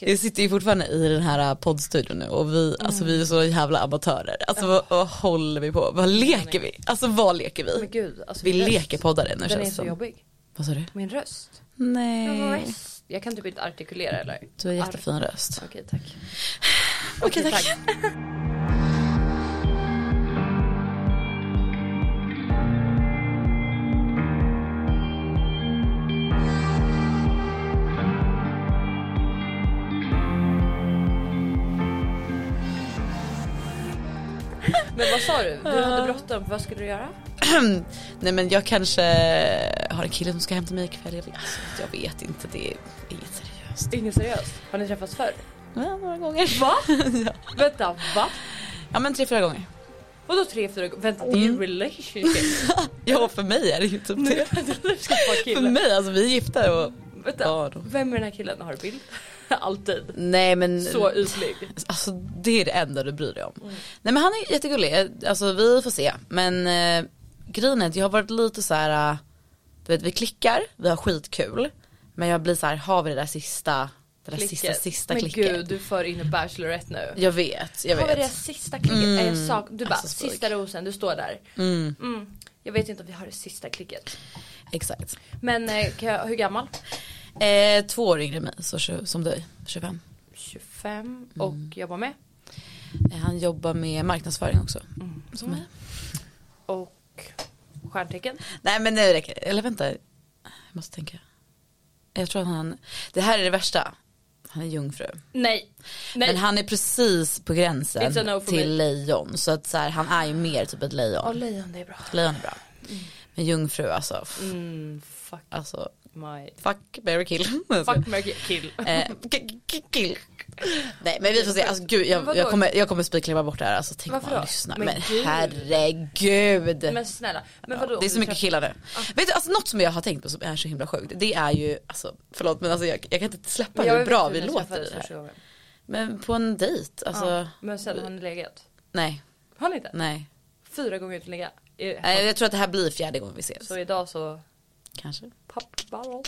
Vi sitter ju fortfarande i den här poddstudion nu och vi, Mm. alltså vi är så jävla amatörer. Alltså vad, vad håller vi på? Vad leker vi? Alltså vad leker Men vi? gud, alltså Vi röst, leker poddare nu Den är känns det så som. jobbig. Vad sa du? Min röst. Nej. Jag kan typ inte artikulera eller? Du har jättefin röst. Okej tack. Okej tack. Men vad sa du? Du hade bråttom, vad skulle du göra? Nej men jag kanske har en kille som ska hämta mig ikväll. Jag vet, jag vet inte, det är inget seriöst. Inget seriöst. Har ni träffats förr? Ja, några gånger. Va? ja. Vänta, va? ja men tre, fyra gånger. Vadå tre, fyra gånger? Vänta, det är en relationship. Ja för mig är det ju typ det. För mig, alltså vi är gifta och Vänta, då. vem är den här killen? Har du bild? Alltid. Nej men Så ytlig. Alltså det är det enda du bryr dig om. Nej men han är jättegullig, alltså vi får se. Men eh, grejen är att jag har varit lite så här, eh, du vet vi klickar, vi har skitkul. Men jag blir så här, har vi det där sista, det där sista, Klicket. sista Men klicket? gud, du för in i Bachelorette nu. Jag vet, jag Har vi det vet. sista klicket? Mm. Är jag sak... Du bara, Alltså, så sista rosen, du står där. Mm, Mm. Jag vet inte om vi har det sista klicket. exakt. Men eh, jag, hur gammal? Eh, två år yngre än mig, så som dig, 25. 25 och Mm. jobbar med. Eh, han jobbar med marknadsföring också, som mig. Och stjärntecken. Nej men det räcker, eller vänta. Jag måste tänka. Jag tror att han, det här är det värsta. Han är jungfru. Nej. Nej. Men han är precis på gränsen no till me. lejon. Så att så här, han är ju mer typ ett lejon. Åh lejon det är bra. Lejon är bra. Men jungfru alltså, Mm, fuck alltså my... fuck, marry, kill. Fuck, marry, kill. Eh, kill. Nej men vi får se, alltså gud jag, jag kommer, jag kommer spikklippa bort det här. Alltså tänk Varför om han då? lyssnar. Men Men, gud. herregud. Men snälla. Men Ja, vadå? det är så mycket killar nu. Vet du, alltså något som jag har tänkt på som är så himla sjukt. Det är ju, alltså förlåt men alltså jag, jag kan inte släppa hur bra vi låter i det här. Men på en dejt, alltså Ja, men sen har ni legat? nej, Har ni inte? nej. Fyra gånger utan ligga? Nej. Jag tror att det här blir fjärde gången vi ses. Så idag så... Kanske. Pop the bottle.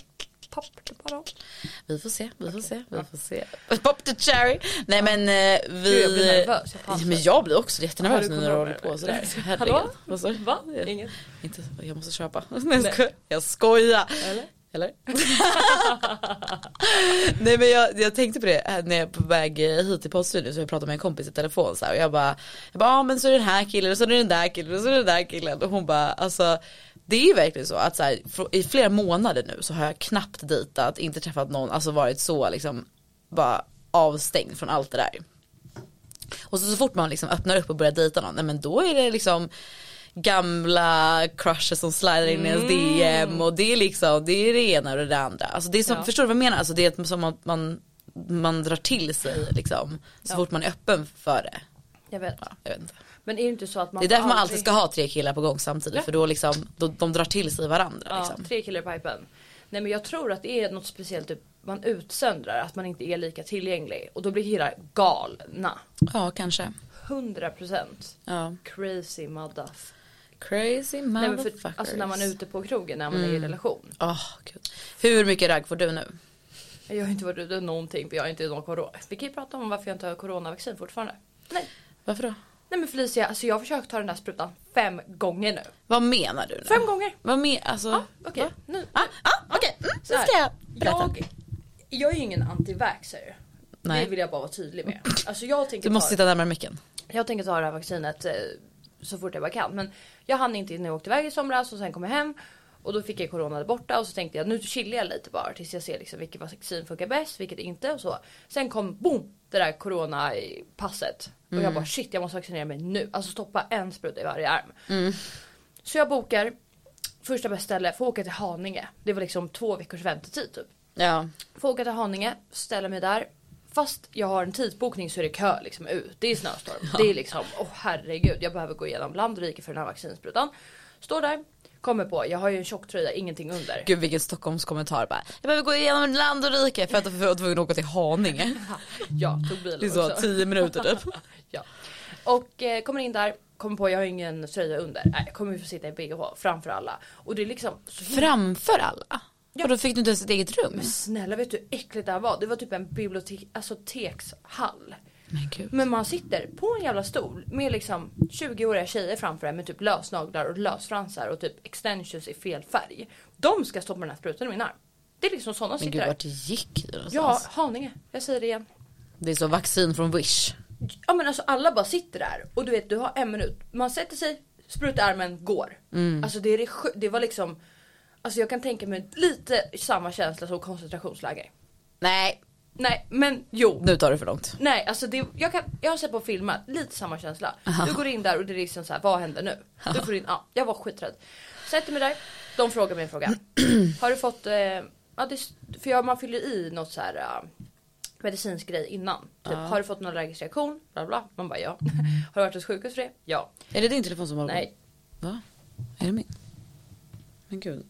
Pop the bottle. Vi får se, vi får se, vi får se. Pop the cherry. Nej men eh, vi. Jag blir nervös, jag Ja, men jag blir också jättenervös nu när du håller på sådär. Herregud. Hallå? Vad sa du? Va? Inget? Inte, jag måste köpa. Nej, jag skojar. Jag skojar. Eller? Eller? Nej men jag, jag tänkte på det här när jag är på väg hit till poddstudion så jag pratade med en kompis i telefon så här, och jag bara, jag bara, ah, men så är det den här killen och så är det den där killen och så är det den där killen och hon bara, alltså det är ju verkligen så att så här, i flera månader nu så har jag knappt dejtat, inte träffat någon, alltså varit så liksom bara avstängd från allt det där. Och så, så fort man liksom öppnar upp och börjar dejta någon, nej men då är det liksom gamla crushes som slidar in i ens DM och det är liksom, det är det ena och det andra. Alltså det är som, Ja. förstår du vad jag menar? Alltså det är som att man, man drar till sig liksom så Ja. fort man är öppen för det. Jag vet. Ja, jag vet inte. Men är det inte så att man Det är därför man alltid ska ha tre killar på gång samtidigt Ja. för då liksom, då, de drar till sig varandra Ja, liksom. tre killar i pipen. Nej men jag tror att det är något speciellt, typ, man utsöndrar att man inte är lika tillgänglig. Och då blir killar galna. Ja kanske. 100% Ja. crazy motherf. Crazy för, motherfuckers. alltså när man är ute på krogen, när man är i relation. Åh, gud. Hur mycket ragg får du nu? Jag har inte varit ute någonting för jag har inte någon corona. Vi kan ju prata om varför jag inte har coronavaccin fortfarande. Nej. Varför då? Nej men Felicia, alltså jag har försökt ta den där sprutan fem gånger nu. Vad menar du nu? Fem gånger! Vad men, alltså? Ja, okej. va? Nu. Ah, ah, okej, mm, Så ska jag berätta. Jag, jag är ju ingen antivaxxer. Nej. Det vill jag bara vara tydlig med. Alltså jag tänker Du måste ta, sitta närmare micken. jag tänker ta det här vaccinet eh, så fort jag bara kan. Men jag hann inte när jag åkte iväg i somras och sen kom jag hem. Och då fick jag corona där borta och så tänkte jag nu chillar jag lite bara tills jag ser liksom vilket vaccin funkar bäst, vilket inte och så. Sen kom boom det där coronapasset. Och Mm. jag bara shit jag måste vaccinera mig nu. Alltså stoppa en spruta i varje arm. Mm. Så jag bokar första bästa ställe, får åka till Haninge. Det var liksom två veckors väntetid typ. Ja. Får åka till Haninge, ställa mig där. Fast jag har en tidsbokning så är det kö liksom ut. Det är snöstorm. Det är liksom, åh herregud. Jag behöver gå igenom land och rike för den här vaccinsprutan. Står där, kommer på, jag har ju en tjocktröja, ingenting under. Gud vilken Stockholmskommentar bara. Jag behöver gå igenom land och rike för att jag var tvungen att åka till Haninge. Ja, tog bilen Det är så också. 10 minuter typ. ja. Och eh, kommer in där, kommer på jag har ingen tröja under. Nej, jag kommer ju få sitta i bh framför alla. Och det är liksom Framför alla. Och då fick du inte ens ett eget rum? Men snälla vet du hur äckligt det här var? Det var typ en bibliotek, alltså tekshall. Men gud. Men man sitter på en jävla stol med liksom 20-åriga tjejer framför en med typ lösnaglar och lösfransar och typ extensions i fel färg. De ska stoppa den här sprutan i min arm. Det är liksom sådana Men sitter gud där. vart gick du Ja, någonstans? Haninge. Jag säger det igen. Det är så vaccin från Wish. Ja men alltså alla bara sitter där och du vet du har en minut. Man sätter sig, sprutar i armen, går. Alltså det, är det, sj- det var liksom Alltså jag kan tänka mig lite samma känsla som koncentrationsläger. Nej, Nej men jo. nu tar det för långt. Nej alltså det, jag, kan, jag har sett på filmer, lite samma känsla. Du går in där och det är liksom så här, vad händer nu? Du får in, ja, jag var skiträdd. Sätter mig där, de frågar mig en fråga. Har du fått, eh, ja, det, för jag, man fyller i något så här uh, medicinsk grej innan. Typ, har du fått någon allergisk reaktion? Bla bla. Man bara ja. har du varit hos sjukhus för det? Ja. Är det din telefon som på? Nej. Va? Är det min? Men gud.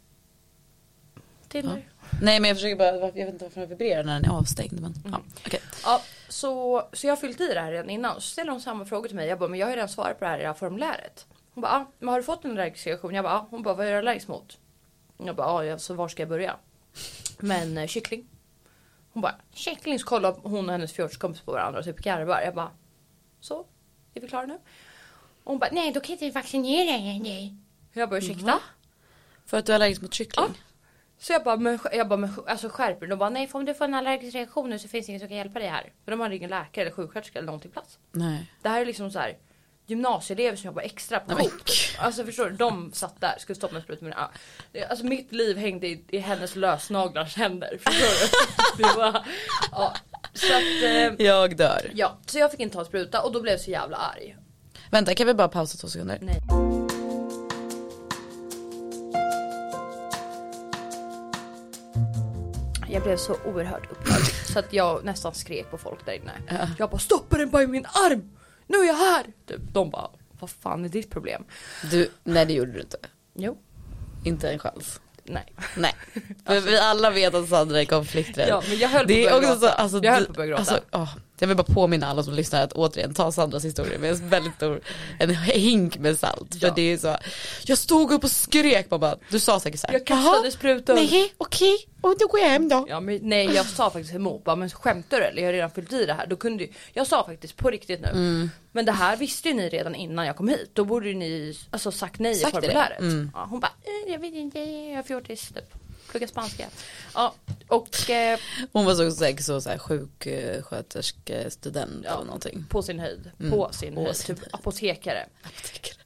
Tinder. Nej men jag försöker bara, jag vet inte varför den vibrerar när den är avstängd men ja, okej. Ja, så, så jag har fyllt i det här redan innan. Så ställer hon samma frågor till mig. Jag bara, men jag har ju redan svarat på det här i det här formuläret. Hon bara, ah, men har du fått en allergisk reaktion? Jag bara, ah. Hon bara, vad är du allergisk mot? Jag bara, ah, ja, så var ska jag börja? Men eh, kyckling. Hon bara, kyckling. Så kollar hon och hennes fjortiskompis på varandra och typ garvar. Jag bara, så? Är vi klara nu? Och hon bara, nej då kan inte vi vaccinera dig. Jag bara, ursäkta? Va? För att du är allergisk mot kyckling? Så jag bara, men, jag bara men, alltså skärp dig. De bara, nej för om du får en allergisk reaktion nu så finns det ingen som kan hjälpa dig här. För de har ingen läkare eller sjuksköterska eller någonting plats. Nej. Det här är liksom så här gymnasieelever som jobbar extra på men Coop. Alltså förstår du? De satt där, skulle stoppa en spruta med ja. Alltså mitt liv hängde i, i hennes lösnaglars händer. Förstår du? Det var, ja. Så att, eh, Jag dör. ja. Så jag fick inte ta spruta och då blev jag så jävla arg. Vänta kan vi bara pausa två sekunder? Nej. Jag blev så oerhört upprörd så att jag nästan skrek på folk där inne. Jag bara stoppa den bara i min arm! Nu är jag här! Typ. De bara vad fan är ditt problem? Du, nej det gjorde du inte. Jo. Inte en chans. Nej. Nej. För vi alla vet att Sandra är konflikträdd. Ja men jag höll på att börja gråta. alltså, Jag höll på att börja gråta. alltså, åh, jag vill bara påminna alla som lyssnar att återigen ta Sandras historia med en väldigt stor, en hink med salt. Ja. För det är så, jag stod upp och skrek bara, du sa säkert såhär, jag kastade sprutan. nej okej, och då går jag hem då. Ja, men, nej jag sa faktiskt emot, bara, men skämtar du eller? Jag har redan fyllt i det här. Då kunde ju, jag sa faktiskt på riktigt nu. Mm. Men det här visste ju ni redan innan jag kom hit. Då borde ju ni alltså, sagt nej Sagt i formuläret. Mm. Ja, hon bara, eh, jag vet inte, jag är fjortis typ. Pluggar spanska. Ja, och eh, Hon var så säkert så, så här, sjuksköterskestudent Ja. eller någonting. på sin höjd. Mm. På sin På höjd. sin Typ höjd. apotekare. Apotekare.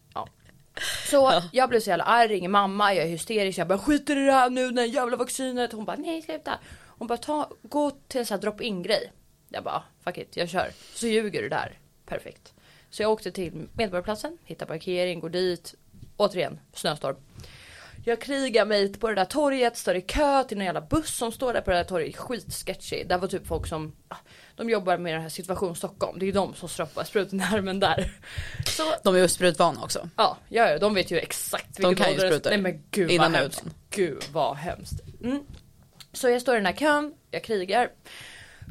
Så Ja. jag blev så jävla arg, ringer mamma, jag är hysterisk. Jag bara skiter i det här nu, det här jävla vaccinet. Hon bara nej sluta. Hon bara ta, gå till en sån här drop-in grej. Jag bara fuck it, jag kör. Så ljuger du där. Perfekt. Så jag åkte till Medborgarplatsen, hittar parkering, går dit. Återigen, snöstorm. Jag krigar mig på det där torget, står i kö till en jävla buss som står där på det där torget. Skitsketchy. Där var typ folk som, ah, de jobbar med den här situation Stockholm. Det är ju de som stroppar sprutan i armen där. Så De är ju sprutvana också. Ja, ja, de vet ju exakt De kan ju spruta Nej men gud innan vad hemskt. utan. Gud vad hemskt. Mm. Så jag står i den här kön, jag krigar.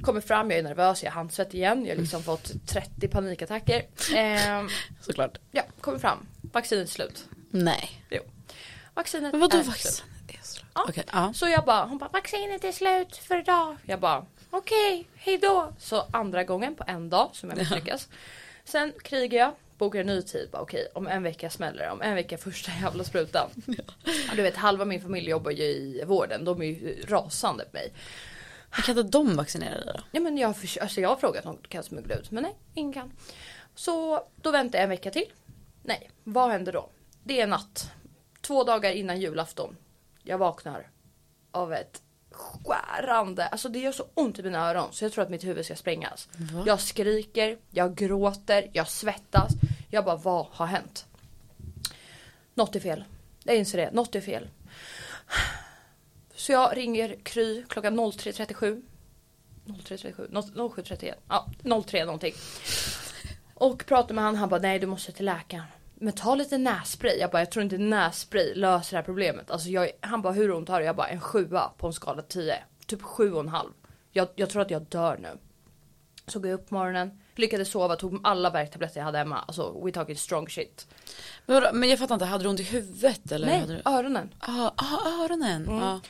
Kommer fram, jag är nervös, jag är handsvett igen. Jag har liksom fått 30 panikattacker. Ehm, Såklart. ja, kommer fram. Vaccinet är slut. Nej. Jo. Vaccinet Men vadå är vaccin? slut. Det är så- Ja. Okej, ja. Så jag bara, hon bara vaccinet är slut för idag. Jag bara okej, hejdå. Så andra gången på en dag som jag misslyckas. Sen krigar jag, bokar en ny tid. Bara, okej, om en vecka smäller det. Om en vecka första jävla sprutan. Ja, Du vet halva min familj jobbar ju i vården. De är ju rasande på mig. Men kan inte de vaccinera dig då? Ja, men jag, förs- alltså, jag har frågat om de kan smuggla ut men nej, ingen kan. Så då väntar jag en vecka till. Nej, vad händer då? Det är natt. Två dagar innan julafton. Jag vaknar av ett skärande, alltså det gör så ont i mina öron så jag tror att mitt huvud ska sprängas. Va? Jag skriker, jag gråter, jag svettas. Jag bara, vad har hänt? Något är fel. Jag inser det, något är fel. Så jag ringer Kry klockan 03.37. 03.37, nå- 07.31, ja 03 någonting. Och pratar med han, han bara nej du måste till läkaren. Men ta lite nässpray. Jag bara jag tror inte nässpray löser det här problemet. Alltså jag, han bara hur ont har du? Jag bara en sjua på en skala 10. Typ sju och en halv. Jag, jag tror att jag dör nu. Så går jag upp på morgonen, lyckades sova, tog alla värktabletter jag hade hemma. Alltså we talking strong shit. Men, vadå, men jag fattar inte, hade du ont i huvudet eller? nej, Hade du... öronen. Ah, ah, öronen. Mm. Ah.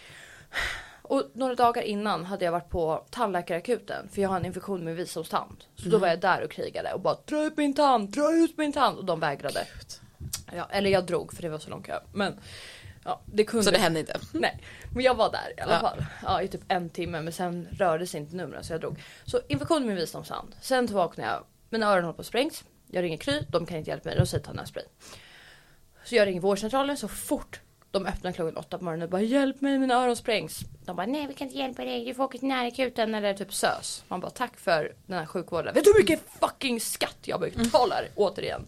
Och några dagar innan hade jag varit på tandläkarakuten för jag har en infektion med visdomstand. Så då var jag där och krigade och bara dra ut min tand, dra ut min tand och de vägrade. Ja, eller jag drog för det var så lång kö. Men ja, det kunde Så det hände inte. Nej, men jag var där i alla Ja. fall. Ja, i typ en timme men sen rörde sig inte numren så jag drog. Så infektion med visdomstand. Sen vaknade jag, mina öron håller på att sprängs. Jag ringer Kry, de kan inte hjälpa mig, de säger ta nässpray. Så jag ringer vårdcentralen så fort de öppnar klockan åtta på morgonen och bara hjälp mig mina öron sprängs. De bara nej vi kan inte hjälpa dig, du får åka till närakuten eller typ SÖS. Man bara tack för den här sjukvården. Vet du hur mycket fucking skatt jag betalar? Återigen.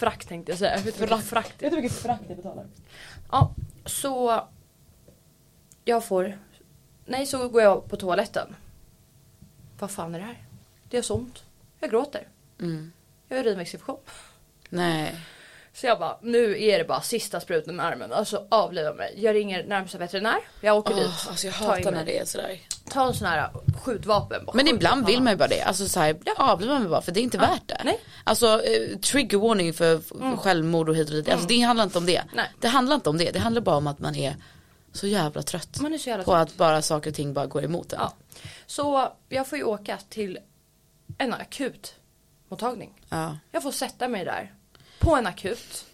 Frakt tänkte jag säga. Vet du hur mycket frakt Vet du hur mycket frakt jag betalar? Ja, så jag får... Nej, så går jag på toaletten. Vad fan är det här? Det gör så ont. Jag gråter. Mm. Jag har urinvägsinfektion. Nej. Så jag bara, nu är det bara sista spruten med armen. Alltså avliva mig. Jag ringer närmsta veterinär. Jag åker dit. Åh, alltså jag hatar när det är sådär. Ta en sån här skjutvapen. bara Men skjut ibland vill man ju bara det. Alltså såhär, avliva mig bara för det är inte Ja, värt det. nej. Alltså eh, trigger warning för f- självmord och hit och dit. Alltså det handlar inte om det. Nej. Det handlar inte om det. Det handlar bara om att man är så jävla trött. Man är så jävla på trött. att bara saker och ting bara går emot en. Ja. Så jag får ju åka till en akutmottagning. Ja. Jag får sätta mig där. På en akut.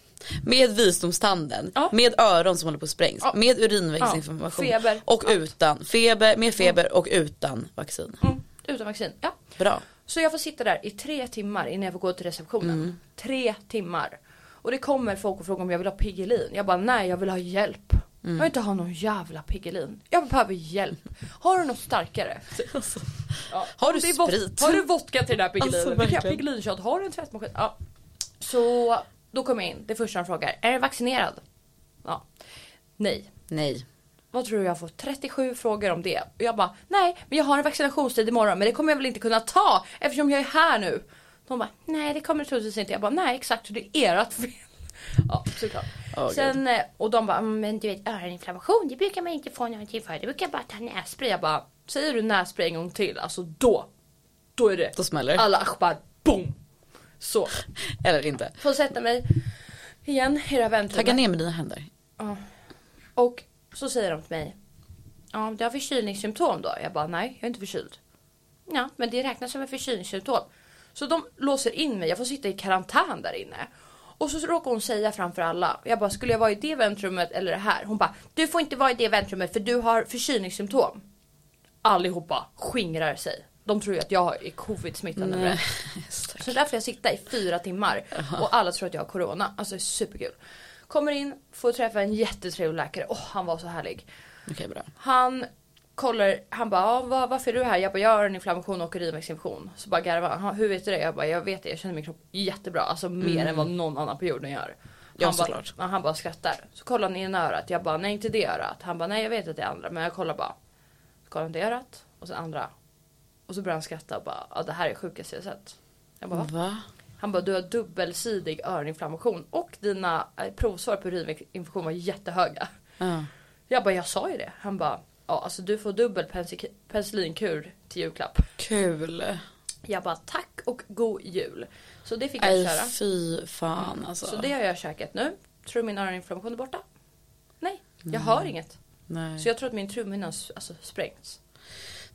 Med visdomstanden, Ja. med öron som håller på att sprängs, Ja. med urinvägsinflammation Ja, feber, och allt. utan, feber, med feber och utan vaccin. Mm, utan vaccin. Ja. Bra. Så jag får sitta där i tre timmar innan jag får gå till receptionen. Mm. Tre timmar. Och det kommer folk och frågar om jag vill ha Piggelin. Jag bara nej jag vill ha hjälp. Mm. Jag vill inte ha någon jävla Piggelin. Jag behöver hjälp. Har du något starkare? Ja. Har du sprit? Har du vodka till den här Piggelinen? Alltså, Vilka. Piggelinshot? Har du en tvättmaskin? Ja. Så då kommer jag in. Det första de frågar. Är du vaccinerad? Ja. Nej. Nej. Vad tror du jag får? 37 frågor om det. Och jag bara, nej men jag har en vaccinationstid imorgon men det kommer jag väl inte kunna ta eftersom jag är här nu. De bara, nej det kommer du troligtvis inte. Jag bara, nej exakt det är ert fel. Ja såklart. Åh, Sen, eh, och de bara, "Mm, men du vet öroninflammation det brukar man inte få någonting för. Det brukar bara ta nässpray. Jag bara, säger du nässpray en gång till, alltså då. Då är det Då smäller det. alla aschbar, boom. Så. Eller inte. Får sätta mig igen i det här väntrummet. Tagga ner med dina händer. Ja. Och så säger de till mig. Ja, du har förkylningssymptom då? Jag bara, nej, jag är inte förkyld. Ja, men det räknas som ett förkylningssymptom. Så de låser in mig, jag får sitta i karantän där inne. Och så råkar hon säga framför alla. Jag bara, skulle jag vara i det väntrummet eller det här? Hon bara, du får inte vara i det väntrummet för du har förkylningssymptom. Allihopa skingrar sig. De tror ju att jag är covid-smittad. Ett. Så där får jag sitta i fyra timmar och alla tror att jag har corona. Alltså det är superkul. Kommer in, får träffa en jättetrevlig läkare. Åh, han var så härlig. Okej bra. Han kollar, han bara, "Ja, vad, varför är du här? Jag bara, jag har en inflammation och urinvägsinfektion. Så bara garvar han, "Ja, hur vet du det? Jag bara, jag vet det, jag känner min kropp jättebra. Alltså mer än vad någon annan på jorden gör. Ja, han, bara, såklart. ja, han bara skrattar. Så kollar han i ena örat. Jag bara, nej inte det örat. Han bara, nej jag vet att det är andra. Men jag kollar bara. Så kollar han det örat och sen andra. Och så börjar han skratta och bara, ja det här är sjukaste jag sett. Jag bara, Va? Han bara, du har dubbelsidig öroninflammation och dina eh, provsvar på urinvägsinfektion var jättehöga. Ja. Jag bara, jag sa ju det. Han bara, ja alltså du får dubbel penicil- penicillinkur till julklapp. Kul. Jag bara, tack och god jul. Så det fick jag Nej köra. fy fan alltså. Så det har jag käkat nu. Tror du min öroninflammation är borta? Nej, jag hör inget. Nej. Så jag tror att min trumhinna s- alltså, sprängts.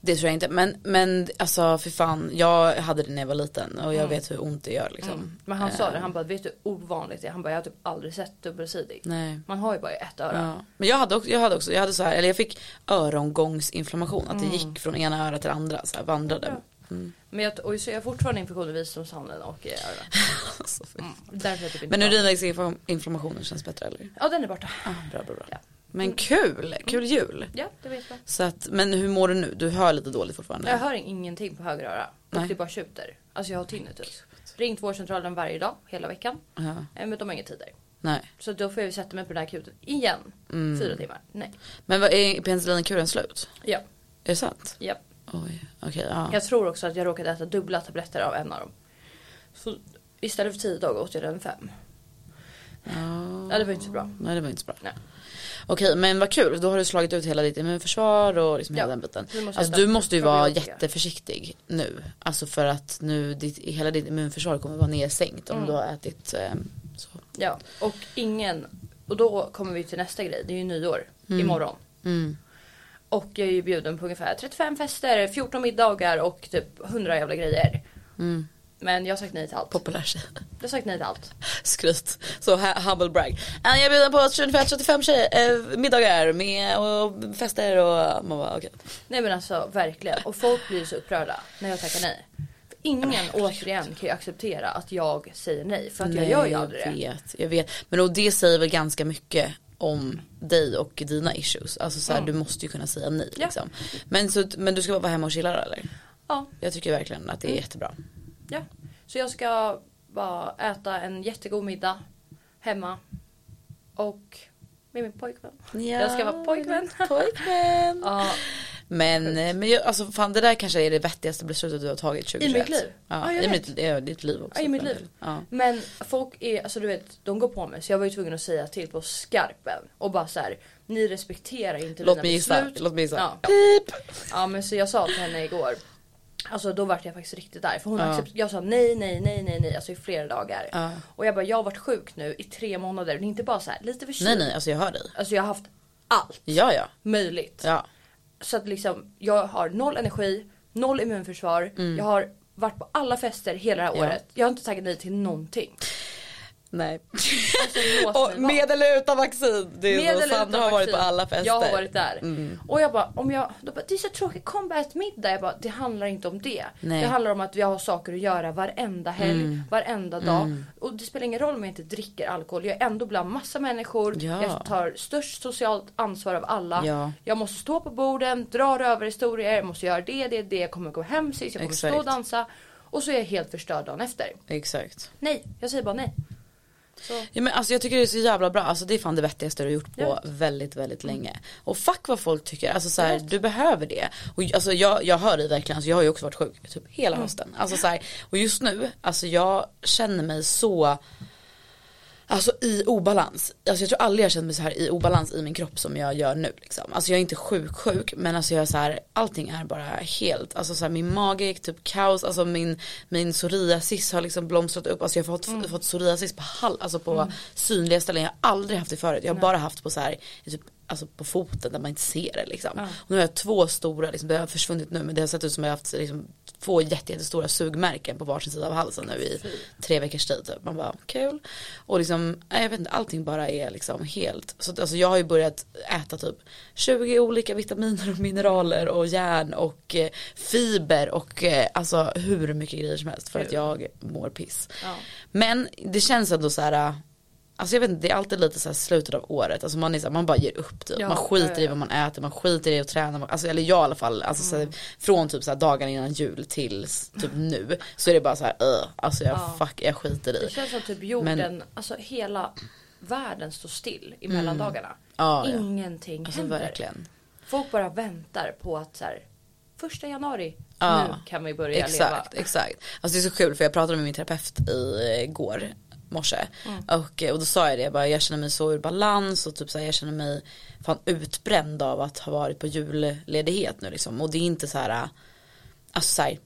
Det tror jag inte. Men, men alltså för fan. Jag hade det när jag var liten och jag Mm. vet hur ont det gör liksom. Mm. Men han sa det, Eh, han bara, vet du ovanligt det? Han bara, jag har typ aldrig sett dubbelsidig. Nej. Man har ju bara ett öra. Ja. Men jag hade också, jag hade också, jag hade så här, eller jag fick örongångsinflammation. Att det gick från ena örat till andra, så här, vandrade. Mm. Ja. Mm. Men jag, och så jag har fortfarande infektion i visdomshanden och i öronen. Alltså. Mm. Därför jag typ inte Men urinvägsinflammationen känns bättre eller? Ja, den är borta. Ah, bra, bra, bra. Ja. Men kul, kul jul. Ja, det vet jag. Så att, men hur mår du nu? Du hör lite dåligt fortfarande? Jag hör ingenting på höger öra. Och Nej. det bara tjuter. Alltså jag har tinnitus. Ringt vårdcentralen varje dag, hela veckan. Ja. Eh, Men de har inga tider. Nej. Så då får jag sätta mig på den här akuten igen. Mm. Fyra timmar. Nej. Men vad, är penicillinkuren slut? Ja. Är det sant? ja. Oj, okej, ja. Jag tror också att jag råkade äta dubbla tabletter av en av dem. Så istället för tio dagar åt jag den fem. ja. Ja, det var inte så bra. Nej det var inte så bra. Nej. Okej men vad kul, då har du slagit ut hela ditt immunförsvar och liksom Ja. hela den biten. Vi måste Alltså du måste ju vara jätteförsiktig nu. Alltså för att nu, ditt, hela ditt immunförsvar kommer vara nedsänkt om Mm. du har ätit eh, så. Ja, och ingen... Och då kommer vi till nästa grej. Det är ju nyår. Mm. Imorgon. Mm. Och jag är ju bjuden på ungefär 35 fester, 14 middagar och typ 100 jävla grejer. Men jag har sagt nej till allt. Populär tjej. Jag har sagt nej till allt. Skryt. Så humble brag. Jag bjuder på 25-35 tjej, äh, middagar med och fester och man bara okej. Nej men alltså verkligen. Och folk blir så upprörda när jag tackar nej. För ingen återigen kan ju acceptera att jag säger nej. För att jag gör ju aldrig jag det. vet, jag vet. Men och det säger väl ganska mycket om dig och dina issues. Alltså så här, du måste ju kunna säga nej Ja. liksom. Men, så, men du ska bara vara hemma och chilla då, eller? Ja, Jag tycker verkligen att det Mm. är jättebra. Ja. Så jag ska bara äta en jättegod middag hemma. Och med min pojkvän. Jag ska vara pojkvän. Pojkvän. Ja, Men, eh, men jag, alltså fan det där kanske är det vettigaste beslutet du har tagit 2021. mitt liv? Ja, Ja, jag i mitt, ja, ditt liv också. Ja, i mitt liv. Ja. Men folk är, alltså du vet, de går på mig så jag var ju tvungen att säga till på skarpen. Och bara så här, ni respekterar inte Låt mina mig gissa, låt mig gissa. Ja. Pip! Ja men så jag sa till henne igår. Alltså då vart jag faktiskt riktigt arg. För hon Ja. jag sa nej, nej, nej, nej, nej. Alltså i flera dagar. Ja. Och jag bara, jag har varit sjuk nu i tre månader. Det är inte bara så här, lite förkyld. Nej nej, alltså jag hör dig. Alltså jag har haft allt Ja ja. möjligt. Ja. Så att liksom, jag har noll energi, noll immunförsvar. Jag har varit på alla fester hela det här Mm. Året. Jag har inte tagit nej till någonting. Nej. Alltså, och med eller utan vaccin. Det Med eller Sandra har varit på alla fester. Jag har varit där. Mm. Och jag bara, om jag, då bara, det är så tråkigt, kom bara ett middag. Jag bara, det handlar inte om det. Nej. Det handlar om att vi har saker att göra varenda helg, varenda dag. Och det spelar ingen roll om jag inte dricker alkohol. Jag är ändå bland massa människor. Ja. Jag tar störst socialt ansvar av alla. Ja. Jag måste stå på borden, dra rövarhistorier, jag måste göra det, det, det. Jag kommer gå hem sist, jag kommer stå och Exakt. dansa. Och så är jag helt förstörd dagen efter. Exakt. Nej, jag säger bara nej. Så. Ja, men alltså jag tycker det är så jävla bra, alltså det är fan det vettigaste du har gjort på väldigt väldigt länge. Och fuck vad folk tycker, alltså så här, du behöver det. Och alltså jag, jag hör dig verkligen, alltså jag har ju också varit sjuk typ hela Mm. hösten. Alltså så här, och just nu, alltså jag känner mig så Alltså i obalans. Alltså jag tror aldrig jag känt mig så här i obalans i min kropp som jag gör nu liksom. Alltså jag är inte sjuk sjuk men alltså jag är så här, allting är bara helt, alltså så här, min mage gick typ kaos, alltså min, min psoriasis har liksom blomstrat upp, alltså jag har fått, fått psoriasis på hall, alltså på synliga ställen, jag har aldrig haft det förut, jag har bara haft på så här, typ Alltså på foten där man inte ser det liksom. Ja. Och nu har jag två stora, liksom, det har försvunnit nu men det har sett ut som jag har haft liksom, två jätte, jättestora sugmärken på varsin sida av halsen nu i tre veckors tid typ. Man bara kul. Och liksom, jag vet inte, allting bara är liksom helt. Så alltså jag har ju börjat äta typ 20 olika vitaminer och mineraler och järn och eh, fiber och eh, alltså hur mycket grejer som helst för att jag mår piss. Ja. Men det känns ändå så här. Alltså jag vet inte, det är alltid lite så här slutet av året, alltså man är så här, man bara ger upp typ. Ja, man skiter i vad man äter, man skiter i att träna, man- alltså, eller jag i alla fall, alltså, så Mm. här, från typ så här, dagarna innan jul till typ nu så är det bara så här, uh, alltså jag Ja. fuck, jag skiter Det i. känns som typ jorden, alltså hela världen står still i mellandagarna. Mm. Ja, ja. Ingenting Alltså händer. verkligen. Folk bara väntar på att så här, första januari, Ja. nu kan vi börja Exakt, leva. exakt. Alltså det är så kul för jag pratade med min terapeut igår morse. Och, eh, och då sa jag det, jag, bara, jag känner mig så ur balans och typ så här, jag känner mig fan utbränd av att ha varit på julledighet nu liksom. Och det är inte så här, alltså så här,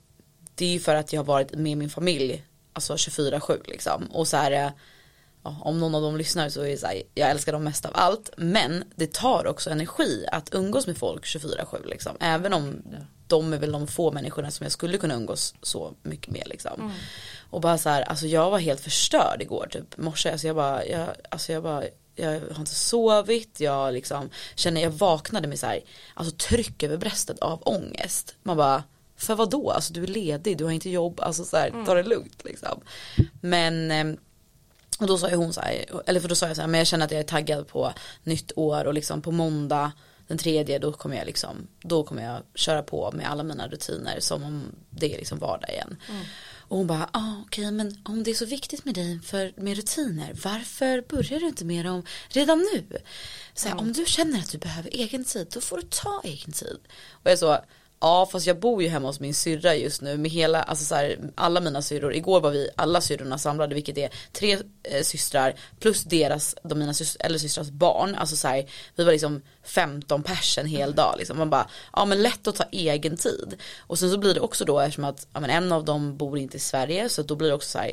det är ju för att jag har varit med min familj, alltså 24-7 liksom. Och så här, eh, ja, om någon av dem lyssnar så är det så här, jag älskar dem mest av allt. Men det tar också energi att umgås med folk 24-7 liksom. Även om de är väl de få människorna som jag skulle kunna umgås så mycket med liksom. Och bara så här, alltså jag var helt förstörd igår typ morse. Alltså jag bara, jag, alltså jag bara jag har inte sovit, jag liksom känner, jag vaknade med så här, alltså tryck över bröstet av ångest. Man bara, för vad då? Alltså du är ledig, du har inte jobb, alltså så här, ta det lugnt liksom. Men ehm, och då sa ju hon så här, eller för då sa jag så här, men jag känner att jag är taggad på nytt år och liksom på måndag den tredje då kommer jag liksom, då kommer jag köra på med alla mina rutiner som om det är liksom vardag igen. Och hon bara, ah, okej men om det är så viktigt med dig för, med rutiner, varför börjar du inte med dem redan nu? Så här, Om du känner att du behöver egen tid, då får du ta egen tid. Och jag så, Ja fast jag bor ju hemma hos min syrra just nu med hela, alltså så här, alla mina syrror. Igår var vi alla syrrorna samlade vilket är tre eh, systrar plus deras, de mina sys- eller systrars barn. Alltså så här, vi var liksom 15 pers en hel dag liksom. Man bara, ja men lätt att ta egen tid. Och sen så blir det också då eftersom att, ja men en av dem bor inte i Sverige så då blir det också så här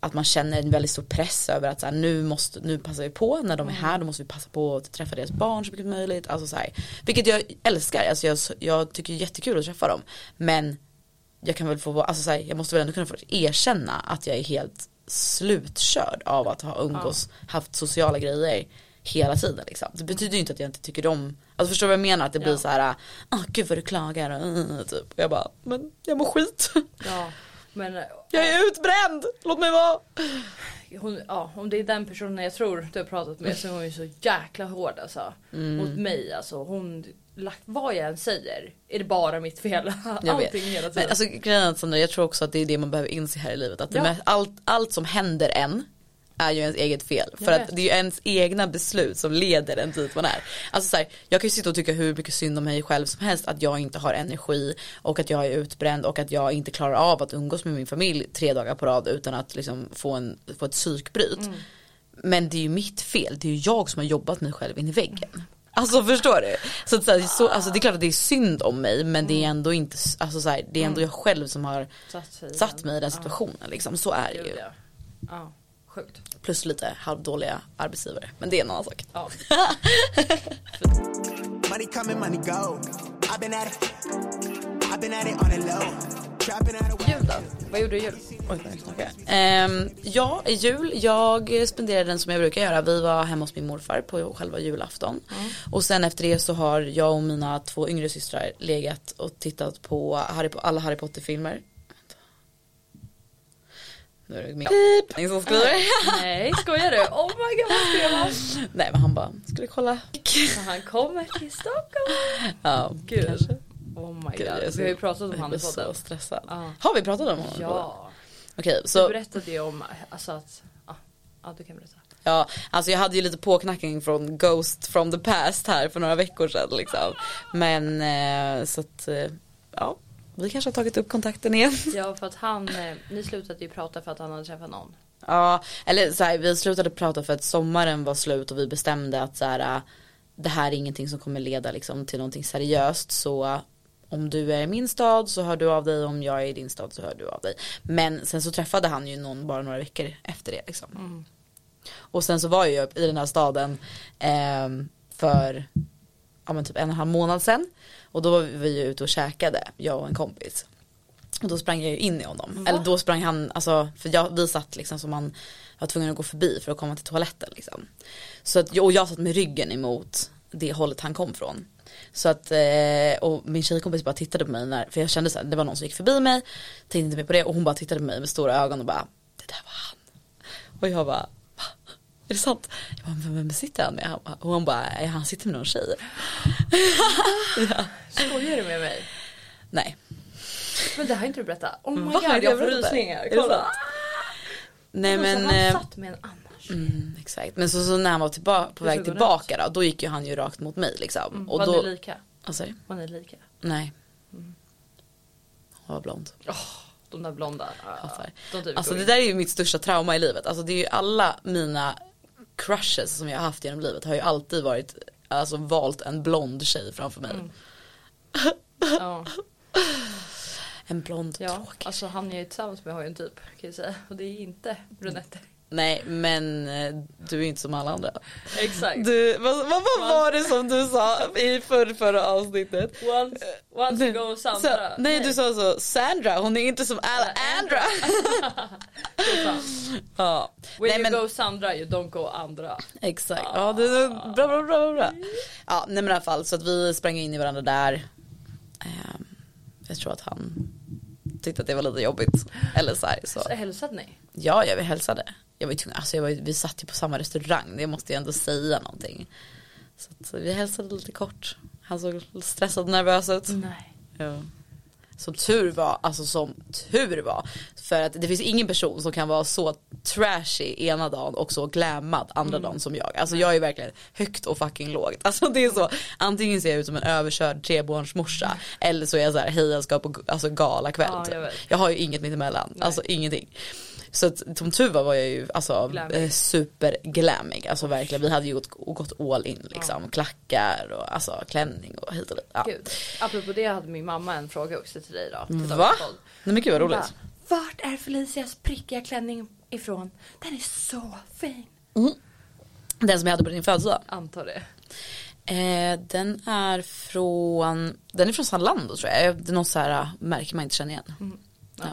att man känner en väldigt stor press över att så här, nu, måste, nu passar vi på när de är här, då måste vi passa på att träffa deras barn så mycket som möjligt. Alltså så här, vilket jag älskar, alltså jag, jag tycker det är jättekul att träffa dem. Men jag kan väl få alltså så här, jag måste väl ändå kunna få erkänna att jag är helt slutkörd av att ha umgås, ja. haft sociala grejer hela tiden liksom. Det betyder ju inte att jag inte tycker om, alltså förstår du vad jag menar? Att det blir ja. så här, åh gud vad du klagar och typ. Och jag bara, men jag mår skit. Ja. Men, jag är utbränd, låt mig vara. Hon, ja, om det är den personen jag tror du har pratat med så är hon ju så jäkla hård alltså. Mm. Mot mig alltså. Hon, vad jag än säger är det bara mitt fel. Jag Allting vet. hela tiden. Men alltså grejen Sandra, jag tror också att det är det man behöver inse här i livet. Att ja. allt, allt som händer en är ju ens eget fel. För att det är ju ens egna beslut som leder en dit man är. Alltså så här, jag kan ju sitta och tycka hur mycket synd om mig själv som helst att jag inte har energi och att jag är utbränd och att jag inte klarar av att umgås med min familj tre dagar på rad utan att liksom få, en, få ett psykbryt. Mm. Men det är ju mitt fel, det är ju jag som har jobbat mig själv in i väggen. Alltså förstår du? Så, så, så, alltså, det är klart att det är synd om mig men det är mm. ändå inte, alltså så här, det är ändå jag själv som har satt mig i den situationen liksom. Så är det ju. Ja. Sjukt. Plus lite halvdåliga arbetsgivare. Men det är en annan sak. Ja. Jul då? Vad gjorde du i jul? Oj, um, ja, i jul, jag spenderade den som jag brukar göra. Vi var hemma hos min morfar på själva julafton. Mm. Och sen efter det så har jag och mina två yngre systrar legat och tittat på Harry, alla Harry Potter-filmer. Nu är det min Pip. som skriver. Nej, skojar du? Oh my god, vad skrev han? Nej men han bara, skulle kolla. han kommer till Stockholm. Ja, Gud. Kanske. Oh my Gud, god. Vi har ju pratat om honom i podden. stressad. Ah. Har vi pratat om honom? Ja. Okej, okay, så. Du berättade ju om, alltså att, ja, ah, du kan berätta. Ja, alltså jag hade ju lite påknackning från Ghost from the past här för några veckor sedan liksom. Men eh, så att, eh, ja vi kanske har tagit upp kontakten igen. Ja för att han, eh, ni slutade ju prata för att han hade träffat någon. Ja, eller så här, vi slutade prata för att sommaren var slut och vi bestämde att så här, äh, det här är ingenting som kommer leda liksom, till någonting seriöst så äh, om du är i min stad så hör du av dig, om jag är i din stad så hör du av dig. Men sen så träffade han ju någon bara några veckor efter det liksom. Mm. Och sen så var jag i den här staden eh, för ja, men typ en och en halv månad sedan. Och då var vi ju ute och käkade, jag och en kompis. Och då sprang jag ju in i honom. Va? Eller då sprang han, alltså för jag, vi satt liksom som man var tvungen att gå förbi för att komma till toaletten liksom. Så att, och jag satt med ryggen emot det hållet han kom från. Så att, eh, och min tjejkompis bara tittade på mig när, för jag kände så här, det var någon som gick förbi mig, tänkte inte mer på det och hon bara tittade på mig med stora ögon och bara, det där var han. Och jag bara, är det sant? Jag bara, vem, vem sitter han med? Och hon bara, han sitter med någon tjej. ja. Skojar du med mig? Nej. Men det har inte du berättat. Oh my Va? god, jag får rysningar. Kolla. Nej men. Han eh, satt med en annan Mm, exakt. Men så, så, när han var tillba på väg tillbaka då, då gick ju han ju rakt mot mig liksom. Mm, och var då, ni lika? Alltså, var ni lika? Nej. Mm. Hon var blond. Oh, de där blonda. Uh, de alltså det där är ju mitt största trauma i livet. Alltså det är ju alla mina crushes som jag haft genom livet har ju alltid varit, alltså valt en blond tjej framför mig. Mm. ja. En blond ja, tråkig Alltså han jag är tillsammans med har ju en typ kan jag säga. Och det är inte brunetter. Nej men eh, du är inte som alla andra. Exakt. Du, vad, vad, vad var det som du sa i förra, förra avsnittet? Once, once go Sandra. Så, nej, nej, du sa så Sandra, hon är inte som alla andra. ja. When nej, you men, go Sandra you don't go andra. Exakt, ah. ja det är bra bra bra bra. Ja nej men i alla fall så att vi sprang in i varandra där. Um, jag tror att han tyckte att det var lite jobbigt. Eller så här, så. så hälsade ni? Ja, ja vi hälsade jag var ju tvungen, alltså jag var, vi satt ju på samma restaurang, det måste jag ändå säga någonting. Så att vi hälsade lite kort. Han såg stressad och nervös ut. Nej. Ja. Som tur var, alltså som tur var. För att det finns ingen person som kan vara så trashy ena dagen och så glammad andra mm. dagen som jag. Alltså jag är verkligen högt och fucking lågt. Alltså det är så, antingen ser jag ut som en överkörd trebarnsmorsa mm. eller så är jag så här, hej jag ska på alltså, gala kväll. Ja, jag, jag, har ju inget mittemellan, Nej. alltså ingenting. Så att, som tur var var jag ju alltså eh, super glammig. Alltså verkligen vi hade ju gått, gått all in liksom. Ja. Klackar och alltså klänning och hit och dit. Ja. Gud. Apropå det hade min mamma en fråga också till dig då. Va? Nej men gud vad roligt. Vart är Felicias prickiga klänning ifrån? Den är så fin. Den som jag hade på din födelsedag. Antar det. Eh, den är från, den är från Zalando tror jag. Det är något så här äh, märke man inte känner igen. Mm. Ja.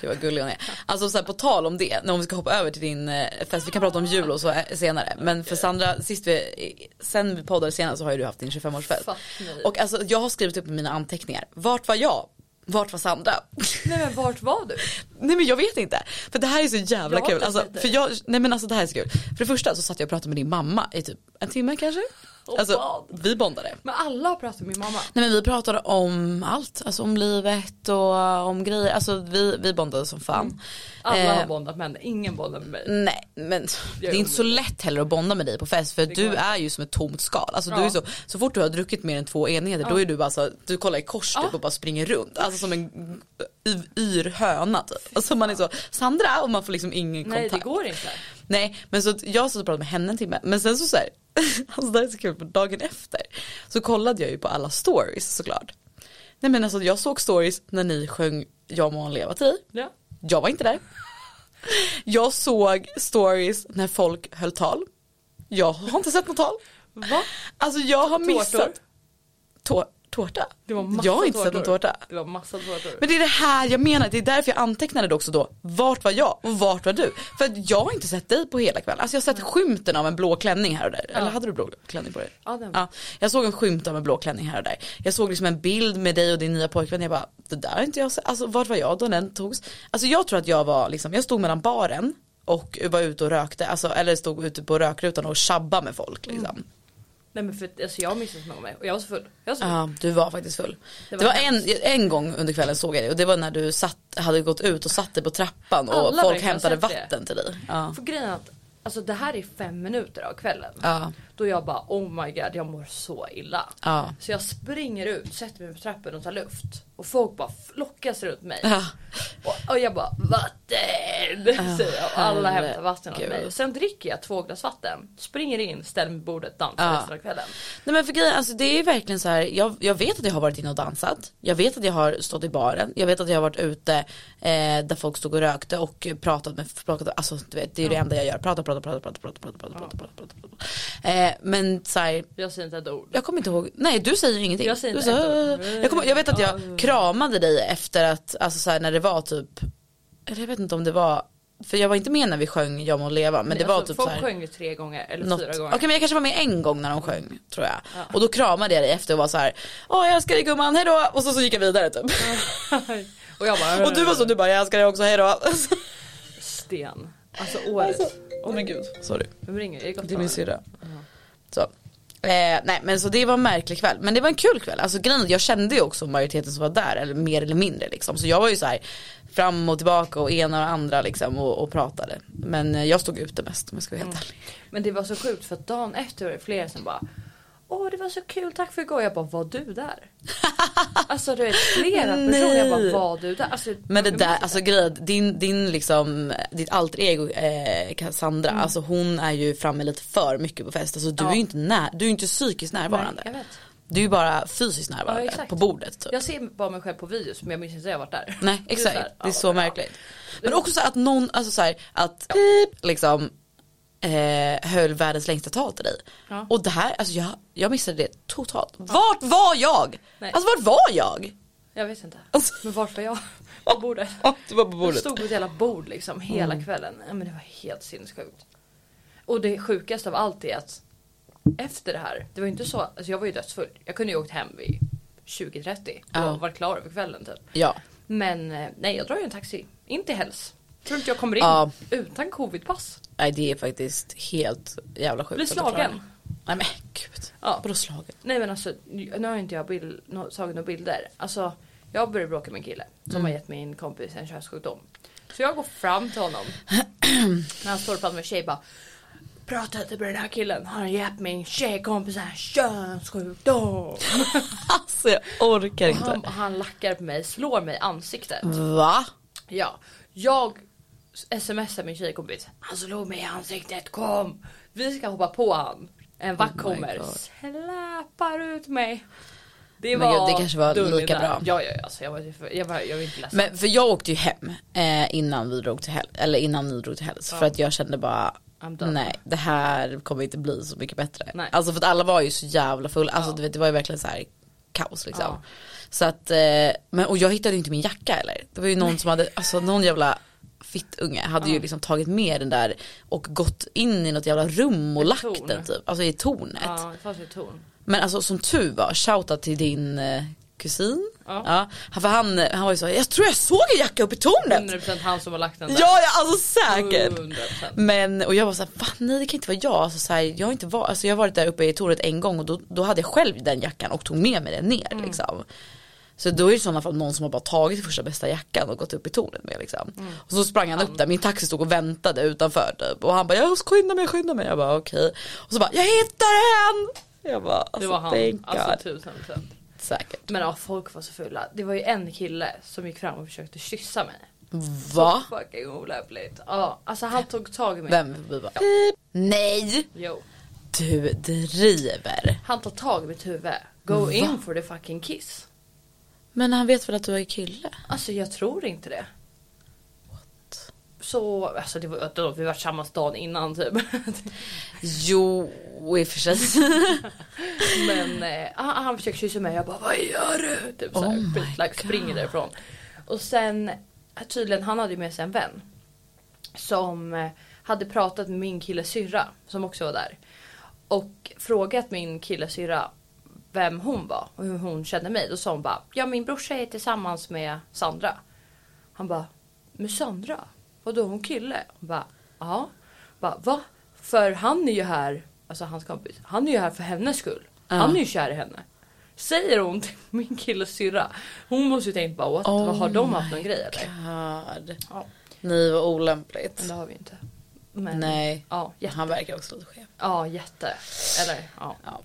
Gud vad gullig hon är. Alltså så här, på tal om det, när vi ska hoppa över till din eh, fest, vi kan prata om jul och så eh, senare. Men för Sandra, sist vi, sen vi poddade senast så har ju du haft din 25-årsfest. Fuck me. Och alltså jag har skrivit upp mina anteckningar, vart var jag? Vart var Sandra? Nej men vart var du? Nej men jag vet inte. För det här är så jävla Jag kul. Alltså, för jag, nej men alltså det här är så kul. För det första så satt jag och pratade med din mamma i typ en timme kanske. Och Alltså vad? vi bondade. Men alla har pratat med min mamma. Nej men vi pratade om allt, alltså om livet och om grejer, alltså vi, vi bondade som fan. Alla Eh, har bondat med henne, ingen bondar med mig. Nej men det är inte så lätt heller att bonda med dig på fest för du är ju som ett tomt skal. Alltså du Ja. är så, så fort du har druckit mer än två enheter då är du bara så, du kollar i kors typ Ja. och bara springer runt. Alltså som en yr höna typ. Alltså man är så, Sandra och man får liksom ingen Nej kontakt. det går inte. Nej men så jag satt och pratade med henne en timme men sen så såhär, alltså det här är så kul för dagen efter så kollade jag ju på alla stories såklart. Nej men alltså jag såg stories när ni sjöng Jag må leva till. Ja. Jag var inte där. Jag såg stories när folk höll tal. Jag har inte sett något tal. Va? Alltså jag har Tårtor? missat. Tår, tårta? Det var massa jag har inte sett någon tårtor. tårta. Det var massa tårtor. Men det är det här jag menar, det är därför jag antecknade det också då. Vart var jag och vart var du? För att jag har inte sett dig på hela kvällen. Alltså jag har sett skymten av en blå klänning här och där. Eller hade du blå klänning på dig? Ja, den- ja. Jag såg en skymt av en blå klänning här och där. Jag såg liksom en bild med dig och din nya pojkvän. Jag bara, det där har inte jag sett. Alltså vart var jag då den togs? Alltså jag tror att jag var liksom, jag stod mellan baren och var ute och rökte. Alltså, eller stod ute på rökrutan och tjabba med folk liksom. Nej men för alltså, jag missade med och jag var så full. Jag var så full. Ja, du var faktiskt full. Det Det var var, en, en gång under kvällen såg jag det och det var när du satt, hade gått ut och satt dig på trappan och Alla folk hämtade vatten till dig. Ja. För grejen är att alltså, det här är fem minuter av kvällen. Ja. Då jag bara oh my god jag mår så illa. Ja. Så jag springer ut, sätter mig på trappen och tar luft. Och folk bara flockas runt mig. Ja. Och, och jag bara vatten! säger jag och alla hämtar vatten åt mig. Sen dricker jag två glas vatten, springer in, ställer mig på bordet, dansar Ja. resten av kvällen. Nej men för grejen, alltså det är verkligen så här, jag, jag vet att jag har varit inne och dansat. Jag vet att jag har stått i baren. Jag vet att jag har varit ute eh, där folk stod och rökte och pratat med, pratat, alltså du vet det är det enda jag gör. Prata, prata, prata, prata, prata, prata, prata, prata, prata, prata, prata. Eh, men så här, Jag säger inte ett ord. jag kommer inte ihåg, nej du säger ingenting. Jag säger du inte ett ord. jag, kommer, jag vet att jag Ja. kramade dig efter att, alltså så här, när det var typ, eller jag vet inte om det var, för jag var inte med när vi sjöng Jag må leva men det var alltså, typ folk så här, sjöng ju tre gånger eller något, fyra okej gånger. men jag kanske var med en gång när de sjöng tror jag. Och då kramade jag dig efter och var så här, åh jag älskar dig gumman, hejdå och så, så gick jag vidare typ. och jag bara Och du var så, du bara jag älskar dig också, hejdå. sten. Alltså året. Åh men gud, sorry. Vem ringer? Är det Det är min syrra. Så. Eh, nej men så det var en märklig kväll. Men det var en kul kväll. Alltså grejen jag kände ju också majoriteten som var där. Eller mer eller mindre liksom. Så jag var ju så här fram och tillbaka och ena och andra liksom och, och pratade. Men eh, jag stod ute mest om jag ska vara helt ärlig. Men det var så sjukt för att dagen efter var det flera som bara Åh det var så kul, tack för igår. Jag bara, var du där? alltså du vet flera personer, jag bara, var du där? Alltså, Men det där, alltså grejen, din, din liksom, ditt alter ego eh, Cassandra, alltså hon är ju framme lite för mycket på fest. Alltså du Ja. är ju inte när, du är inte psykiskt närvarande. Nej. Du är ju bara fysiskt Ja, närvarande exakt. på bordet typ. Jag ser bara mig själv på videos men jag minns inte att jag varit där. Nej Det är exakt, så här, det är ja, så ja. märkligt. Men också så att någon, alltså så här, att pip, liksom eh, höll världens längsta tal till dig. Ja. Och det här, alltså jag, jag missade det totalt. Vart var jag? Nej. Alltså vart var jag? Jag vet inte. Alltså- Men vart var jag? På bordet. Du var på Jag bordet. stod på ett jävla bord liksom hela Mm. kvällen. Ja, men det var helt sinnessjukt. Och det sjukaste av allt är att efter det här, det var ju inte så, alltså jag var ju dödsfull. Jag kunde ju åkt hem vid 20.30 och Ja. varit klar över kvällen typ. Ja. Men eh, nej, jag drar ju en taxi. In till Hells. Tror inte jag kommer in Ja. utan covidpass. Nej det är faktiskt helt jävla sjukt. Blir slagen. Nej men gud. Ja. Vadå slagen? Nej men alltså, nu har inte jag bild, tagit några bilder. Alltså, jag började bråka med en kille som har gett min kompis en könssjukdom. Så jag går fram till honom. när han står pratar med en tjej bara. Prata inte med den här killen. Han har gett min tjejkompis en könssjukdom. Alltså jag orkar inte. Han, han lackar på mig, slår mig i ansiktet. Va? Ja, jag smsar min tjejkompis. Han slog mig i ansiktet, kom! Vi ska hoppa på han. En vakt Oh my kommer, släpar ut mig. Det Men var gud, det kanske var lika bra. Ja, ja, ja. Alltså, jag, var, jag, var, jag var inte ledsen. Men för jag åkte ju hem eh, innan vi drog till helg, eller innan ni drog till helg. För att jag kände bara. Nej det här kommer inte bli så mycket bättre. Nej. Alltså för att alla var ju så jävla fulla, alltså Ja. du vet det var ju verkligen så här kaos liksom. Ja. Så att, eh, men och jag hittade ju inte min jacka heller. Det var ju någon som hade, alltså någon jävla fittunge hade ju liksom tagit med den där och gått in i något jävla rum och Ett lagt torn. den typ, alltså i tornet. Ja, det fanns ju ton. Men alltså som tur var, shoutout till din eh, kusin. Ja. Ja. För han, han var ju så, jag tror jag såg en jacka uppe i tornet. 100% han som har lagt den där. Ja, ja alltså säkert. 100%. Men och jag var såhär, fan nej det kan inte vara jag. Alltså, så här, jag, har inte var, alltså, jag har varit där uppe i tornet en gång och då, då hade jag själv den jackan och tog med mig den ner Mm. liksom. Så då är det i sådana fall någon som har bara tagit första bästa jackan och gått upp i tornet med liksom. Mm. Och så sprang han upp där, min taxi stod och väntade utanför typ. Och han bara, jag skynda mig, skynda mig. Jag bara okej. Och så bara, jag hittar den! Jag bara, alltså Det var han. Alltså tusen procent. Säkert. Men ja, folk var så fulla. Det var ju en kille som gick fram och försökte kyssa mig. Va? Så fucking olämpligt. Ja, alltså han tog tag i mig. Vem? Bara, Nej! Jo. Du driver. Han tar tag i mitt huvud. Go in for the fucking kiss. Men han vet väl att du är kille? Alltså jag tror inte det. Så, alltså det var, då, vi var tillsammans dagen innan typ. Jo, i och för sig. Men eh, han, han försöker kyssa mig jag bara vad gör du? Typ såhär, Oh like, springer därifrån. Och sen tydligen han hade ju med sig en vän. Som eh, hade pratat med min killes syrra som också var där. Och frågat min killes syrra vem hon var och hur hon kände mig. Då sa hon bara ja min brorsa är tillsammans med Sandra. Han bara med Sandra? Vadå hon kille? Hon bara ja. Bara, Va? För han är ju här, alltså hans kompis, han är ju här för hennes skull. Han är ju kär i henne. Säger hon till min killes syrra. Hon måste ju tänkt bara what? Oh Vad har de haft någon grej eller? God. Ja. Nej vad olämpligt. Men det har vi inte. Men, Nej. Ja, jätte. Han verkar också lite skev. Ja, jätte. Eller ja. Ja.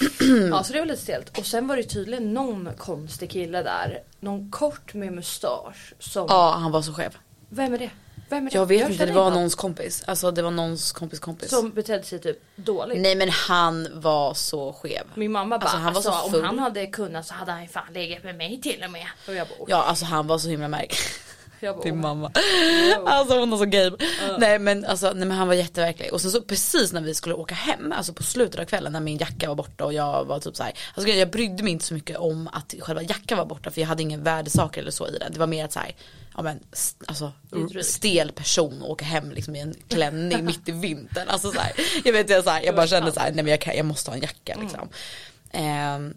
Ja, så det var lite stelt. Och sen var det tydligen någon konstig kille där. Någon kort med mustasch. Som... ja, han var så skev. Vem är det? Vem är det? Jag vet inte, känner det var någons kompis. Alltså det var någons kompis kompis. Som betedde sig typ dåligt. Nej men han var så skev. Min mamma bara, Alltså, han var så alltså, full. om han hade kunnat så hade han fan legat med mig till och med. Och jag bara, Ja alltså han var så himla märklig. bara "Åh." mamma. Alltså hon var så game. Nej men alltså nej, men han var jätteverklig. Och sen så precis när vi skulle åka hem, alltså på slutet av kvällen när min jacka var borta och jag var typ så här. Alltså jag brydde mig inte så mycket om att själva jackan var borta för jag hade ingen värdesaker eller så i den. Det var mer att så här, ja men alltså stel person och åka hem liksom i en klänning mitt i vintern. Alltså så här, jag vet jag, så här, jag bara kände så här, nej men jag, kan, jag måste ha en jacka liksom. Ehm,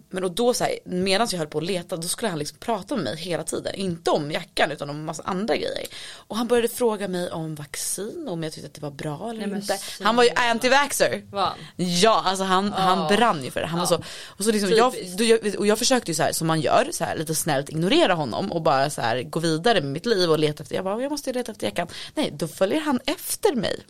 men och då så här, medan jag höll på att leta då skulle han liksom prata med mig hela tiden. Inte om jackan utan om massa andra grejer. Och han började fråga mig om vaccin, om jag tyckte att det var bra eller Nej, inte. snälla. Han var ju anti-vaxxer. Va? Ja, alltså han, han brann ju för det. Han var så, och, så liksom, jag, då, och jag försökte ju så här som man gör, så här, lite snällt ignorera honom och bara så här, gå vidare med mitt liv och leta efter, jag bara jag måste leta efter jackan. Nej, då följer han efter mig.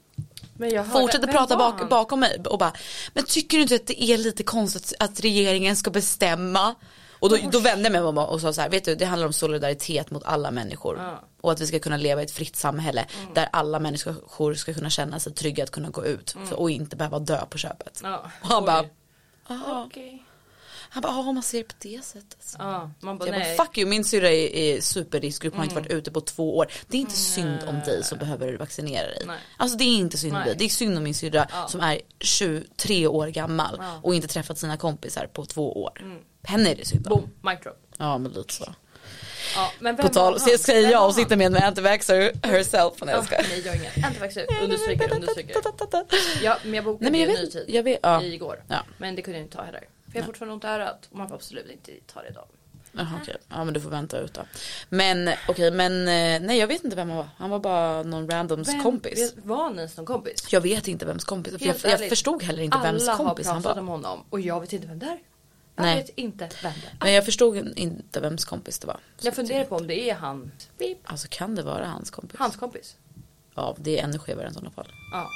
Men jag hörde, Fortsätter prata bak, bakom mig och bara, men tycker du inte att det är lite konstigt att regeringen ska bestämma? Och då, då vände jag mig om och sa så här, vet du det handlar om solidaritet mot alla människor. Ja. Och att vi ska kunna leva i ett fritt samhälle där alla människor ska kunna känna sig trygga att kunna gå ut för, och inte behöva dö på köpet. Ja, Och han oj. bara. Okej. Han bara, ja om man ser det på det sättet. Ja, man bara Jag nej. bara fuck you, min syrra är, är superriskgrupp, har inte varit ute på två år. Det är inte synd om dig som behöver vaccinera dig. Nej. Alltså det är inte synd om dig, det är synd om min syrra som är 23 år gammal Ja. Mm. och inte träffat sina kompisar på två år. Henne är det synd om. Boom, mic drop. Ja men lite så. Ja, men På tal, så säger jag och sitter med en anti-vaxxer herself. Nej, jag Ja, skojar. nej jag är ingen antivaxxer. Understryker, understryker. Ja, men jag bokade Nej, men jag en vet ny tid jag vet, ja. igår. Ja. Men det kunde jag inte ta heller. För jag har fortfarande ont i örat och man får absolut inte ta det idag. Jaha okej, ja men du får vänta ut då. Men okej men eh, nej jag vet inte vem han var. Han var bara någon randoms Vem- kompis. Var han ens någon kompis? Jag vet inte vems kompis, för jag, jag förstod heller inte vems Alla kompis har han pratat var. om honom och jag vet inte vem det är. Jag Nej. vet inte vem det är. Men jag förstod inte vems kompis det var. Jag funderar på om det är han. Alltså kan det vara hans kompis? Hans kompis. Ja det är ännu skevare i sådana fall. Ja.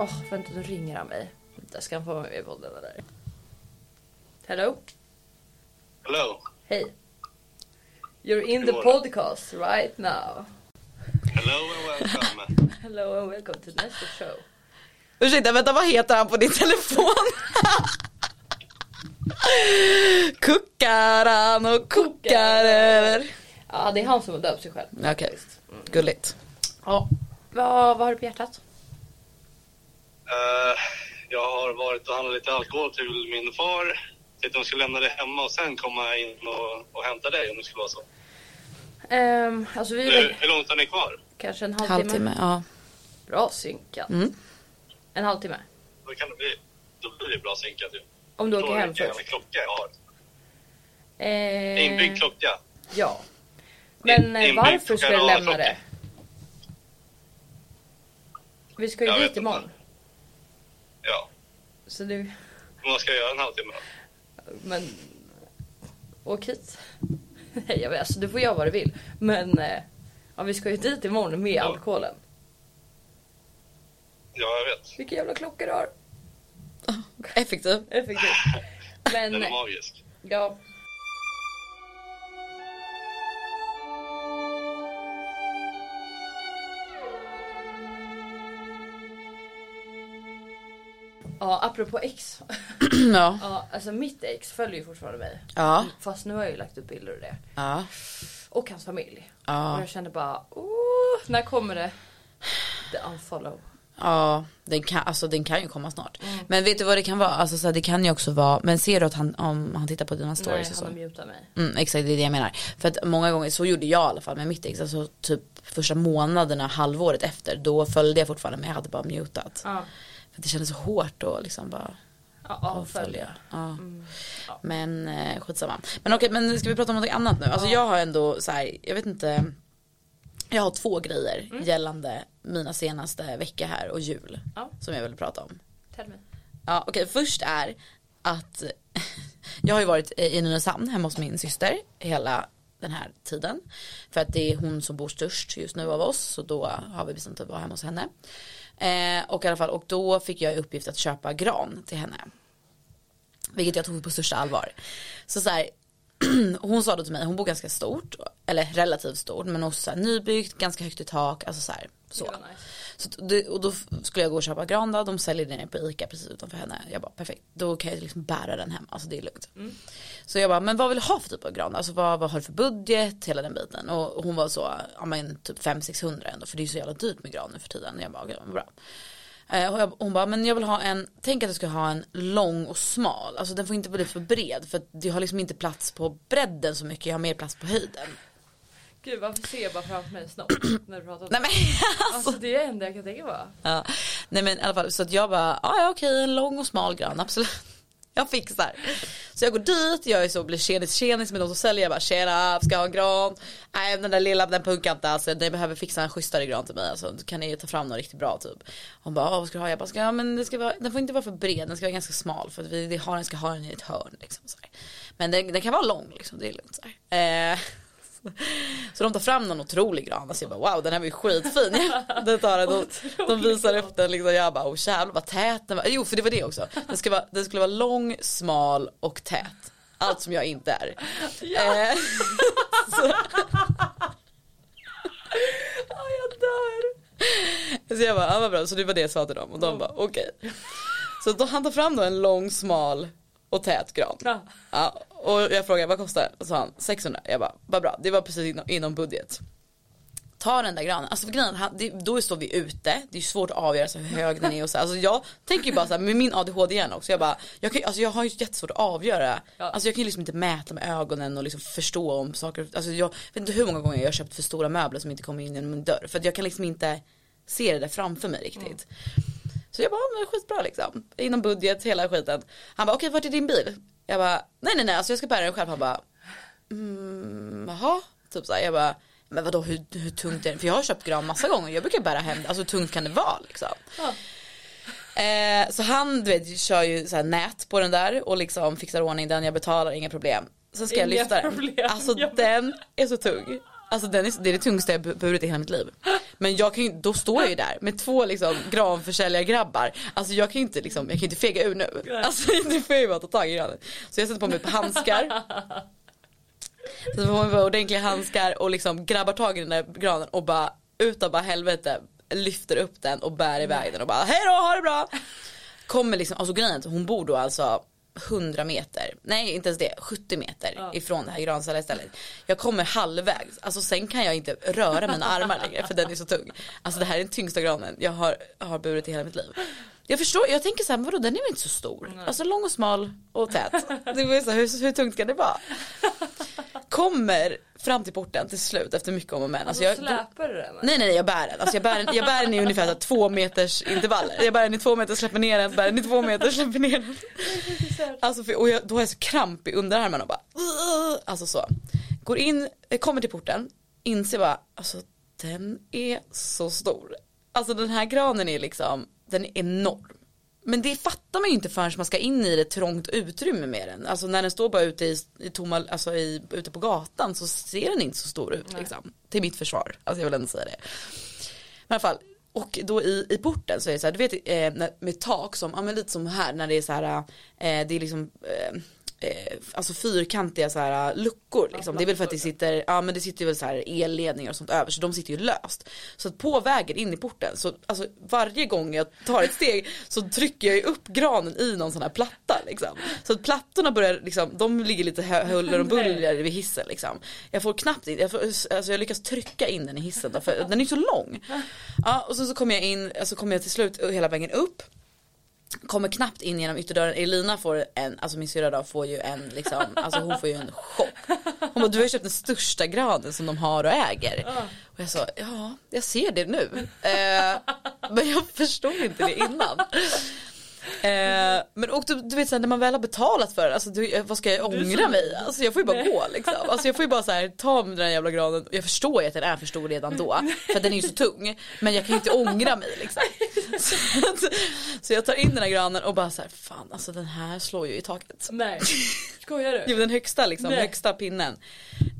Åh, vänta nu ringer han mig. Där ska han få vara med i podden eller? Hello? Hello. Hej. You're in the podcast right now. Hello. And welcome. Hello and welcome to nästa show. Ursäkta, vänta vad heter han på din telefon? Kuckaran och kuckar Ja, det är han som har döpt sig själv. Okej, gulligt. Ja. Vad, vad har du på hjärtat? Eh, jag har varit och handlat lite alkohol till min far. Tänkte de skulle lämna det hemma och sen komma in och, och hämta dig om det skulle vara så. Um, alltså vi är Hur, hur långt har ni kvar? kanske en halvtimme. Halvtimme, ja. Bra synkat. Mm. En halvtimme. Då kan det bli, då blir det bra synkat ju. Om du Då åker hem först. klocka jag har. Eh, Inbyggd klocka. Ja. Men eh, Inbyggd varför ska du lämna kanalklocka. det? Vi ska ju Jag dit vet inte. Ja. Så du, Vad ska jag göra en halvtimme då? men åk hit. Nej jag vet, alltså du får göra vad du vill. Men eh, ja, vi ska ju dit imorgon med Ja. alkoholen. Ja, jag vet. Vilka jävla klockor du har. Effektiv. Effektivt. Men Den är magisk. ja. Ja, apropå ex. Ja. Ja, alltså mitt ex följer ju fortfarande mig. Ja. Fast nu har jag ju lagt upp bilder och det. Ja. Och hans familj. Ja. Och jag kände bara, oh, när kommer det? The unfollow. Ja, den kan, alltså, den kan ju komma snart. Men vet du vad det kan vara? Alltså, så här, det kan ju också vara, men ser du att han, om han tittar på dina Nej, stories så? han har mutat mig. Mm, exakt, det är det jag menar. För att många gånger, så gjorde jag i alla fall med mitt ex, alltså typ första månaderna, halvåret efter, då följde jag fortfarande men jag hade bara mutat. Ja, För det kändes så hårt att liksom bara ja avfölja. avfölja. Ja. Men eh, skitsamma. Men okej, men ska vi prata om något annat nu? Alltså jag har ändå så här, jag vet inte. Jag har två grejer gällande mina senaste veckor här och jul. Ja. Som jag vill prata om. Tell me. Ja, okej, först är att jag har ju varit i Nynäshamn hemma hos min syster hela den här tiden. För att det är hon som bor störst just nu av oss, så då har vi bestämt att vara hemma hos henne. Eh, och i alla fall, och då fick jag i uppgift att köpa gran till henne. Vilket jag tog på största allvar. Så så här, hon sa då till mig, hon bor ganska stort, eller relativt stort, men också så här, nybyggt, ganska högt i tak, alltså så här, så. Ja, nice. Så det, och då skulle jag gå och köpa gran då, de säljer den på ICA precis utanför henne. Jag bara perfekt, då kan jag liksom bära den hem, alltså det är lugnt. Så jag bara, men vad vill du ha för typ av gran? Alltså vad, vad har du för budget? Hela den biten. Och hon var så, ja men typ 500-600 ändå, för det är så jävla dyrt med gran nu för tiden. Jag bara, bra. Eh, jag, hon bara, men jag vill ha en, tänk att du ska ha en lång och smal. Alltså den får inte bli för bred för du har liksom inte plats på bredden så mycket, jag har mer plats på höjden. Gud varför ser jag bara framför mig en snopp när du pratar om Nej men Alltså det är det enda jag kan tänka på. Ja. Nej men i alla fall så att jag bara, "Ah, ja okej en lång och smal gran absolut. Jag fixar. Så jag går dit, jag är så, blir tjenis tjenis med de som säljer. Jag bara tjena, ska jag ha en gran? Nej den där lilla den punkar inte alltså. Ni behöver fixa en schysstare gran till mig. Alltså, kan ni ta fram något riktigt bra typ? Hon bara, "Ah, vad ska du ha? Jag bara, ska, ja, men det ska vara, den får inte vara för bred, den ska vara ganska smal. För att vi, har, den ska ha den i ett hörn liksom. Men den, den kan vara lång liksom, det är lugnt. Så, här. Eh, så de tar fram någon otrolig gran. Alltså jag bara wow den här var ju skitfin. De, tar de, de visar upp den liksom. Jag bara oh jävlar vad tät den var. Jo för det var det också. Den skulle vara, den skulle vara lång, smal och tät. Allt som jag inte är. Eh, så, Ja jag dör. så jag bara, ja vad bra. Så det var det jag sa till dem och de bara okej. Så då, han tar fram då en lång, smal och tät gran. Ja. Ja, och jag frågade vad kostar det? Och så sa han 600. Jag bara, vad bra. Det var precis inom, inom budget. Ta den där granen. Alltså för grejen, han, det, då står vi ute. Det är svårt att avgöra så hur hög den är och så. Alltså jag tänker ju bara så här, med min ADHD hjärna också. Jag bara, jag, kan, alltså jag har ju jättesvårt att avgöra. Ja. Alltså jag kan ju liksom inte mäta med ögonen och liksom förstå om saker. Alltså jag vet inte hur många gånger jag har köpt för stora möbler som inte kommer in genom min dörr. För att jag kan liksom inte se det där framför mig riktigt. Så jag bara, men skitbra liksom. Inom budget, hela skiten. Han bara, okej vart är din bil? Jag bara, nej nej nej, alltså jag ska bära den själv. Han bara, mm, jaha. Typ såhär, jag bara, men vadå hur, hur tungt är det? För jag har köpt gran massa gånger, jag brukar bära hem Alltså hur tungt kan det vara liksom? Ja. Eh, så han du vet, kör ju så här nät på den där och liksom fixar ordning den, jag betalar, inga problem. Sen ska jag Inga lyfta problem. den. Alltså Jag- den är så tung. Alltså den är, det är det tyngsta jag burit i hela mitt liv. Men jag kan ju, då står jag ju där med två liksom granförsäljargrabbar. Alltså jag kan ju inte liksom, jag kan ju inte fega ur nu. Alltså nu får jag ju bara ta tag i granen. Så jag sätter på mig ett par handskar. Får man bara ordentliga handskar och liksom grabbar tag i den där granen och bara utav bara helvete lyfter upp den och bär iväg den och bara hej då ha det bra. Kommer liksom, alltså grejen hon bor då alltså 100 meter, nej inte ens det, 70 meter Ja. ifrån det här Gransälla istället. Jag kommer halvvägs, alltså sen kan jag inte röra mina armar längre för den är så tung. Alltså det här är den tyngsta granen jag har, har burit i hela mitt liv. Jag förstår, jag tänker så här, vadå den är väl inte så stor? Alltså lång och smal och tät. Det var så här, hur, hur tungt ska det vara? Kommer fram till porten till slut efter mycket om och men. Alltså Alltså, jag, släpar du den? Nej nej jag bär den. Alltså jag bär den, jag bär den i ungefär så här två meters intervaller. Jag bär den i två meter, släpper ner den, bär den i två meter, släpper ner den. Alltså för, och jag, då har jag så kramp i underarmen och bara "Ugh." Alltså så. Går in, eh, kommer till porten, inser bara alltså den är så stor. Alltså den här granen är liksom, den är enorm. Men det fattar man ju inte förrän man ska in i det trångt utrymme med den. Alltså när den står bara ute i, i tomma, alltså i, ute på gatan så ser den inte så stor ut liksom. Till mitt försvar. Alltså jag vill ändå säga det. Men i alla fall, och då i, i porten så är det så här, du vet eh, med tak som, ja men lite som här när det är så här, eh, det är liksom eh, eh, alltså fyrkantiga så här eh, luckor liksom. Det är väl för att det sitter, ja men det sitter ju väl så här elledningar och sånt över så de sitter ju löst. Så att på vägen in i porten så alltså varje gång jag tar ett steg så trycker jag ju upp granen i någon sån här platta liksom. Så att plattorna börjar liksom, de ligger lite huller och buller vid hissen liksom. Jag får knappt in, jag, får, alltså jag lyckas trycka in den i hissen då, för den är ju så lång. Ja och så, så kommer jag in, alltså kommer jag till slut hela vägen upp kommer knappt in genom ytterdörren. Elina får en, alltså min syrra då får ju en liksom, alltså hon får ju en chock. Hon bara, du har ju köpt den största granen som de har och äger. Och jag sa, ja, jag ser det nu. Eh, men jag förstod inte det innan. Eh, men och du, du vet såhär när man väl har betalat för det, alltså du, vad ska jag ångra mig i? Alltså jag får ju bara gå liksom. Alltså jag får ju bara så här, ta med den här jävla granen. Jag förstår ju att den är för stor redan då. För den är ju så tung. Men jag kan ju inte ångra mig liksom. Så, att, så jag tar in den här granen och bara så här, fan alltså den här slår ju i taket. Nej. Skojar du? Jo den högsta liksom, Nej. högsta pinnen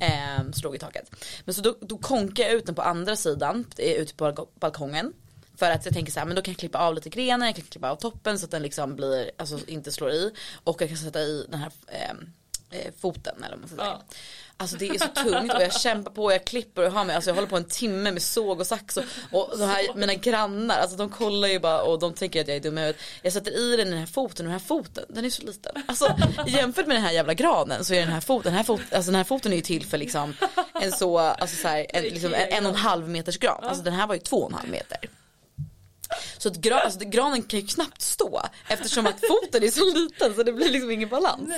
eh, slog i taket. Men så då, då konkar jag ut den på andra sidan, eh, ute på balko- balkongen. För att jag tänker så här, men då kan jag klippa av lite grenar, jag kan klippa av toppen så att den liksom blir, alltså inte slår i. Och jag kan sätta i den här eh, eh, foten eller vad man ska säga. Ja. Alltså det är så tungt och jag kämpar på, jag klipper och har mig, alltså jag håller på en timme med såg och sax och, och de här, mina grannar, alltså de kollar ju bara och de tänker att jag är dum i huvudet. Jag sätter i den i den här foten och den här foten, den är så liten. Alltså jämfört med den här jävla granen så är den här foten, den här, fot, alltså, den här foten är ju till för liksom en så, alltså så här, en, liksom, en, en och en halv meters gran. Alltså den här var ju två och en halv meter. Så att gra, alltså, granen kan ju knappt stå eftersom att foten är så liten så det blir liksom ingen balans.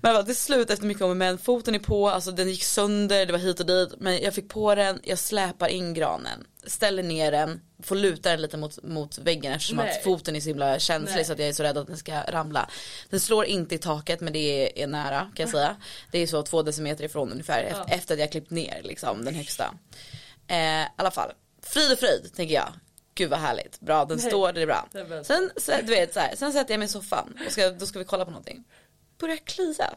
Men bara, till slut efter mycket om men, foten är på, alltså den gick sönder, det var hit och dit. Men jag fick på den, jag släpar in granen, ställer ner den, får luta den lite mot, mot väggen eftersom Nej. att foten är så himla känslig Nej. så att jag är så rädd att den ska ramla. Den slår inte i taket men det är, är nära kan jag säga. Det är så två decimeter ifrån ungefär Ja. efter att jag klippt ner liksom den högsta. Eh, I alla fall, frid och fröjd tänker jag. Gud vad härligt, bra den Nej. står, det är bra. Det är bra. Sen, så, du vet, så här, sen sätter jag mig i soffan och ska, då ska vi kolla på någonting. Börjar klia.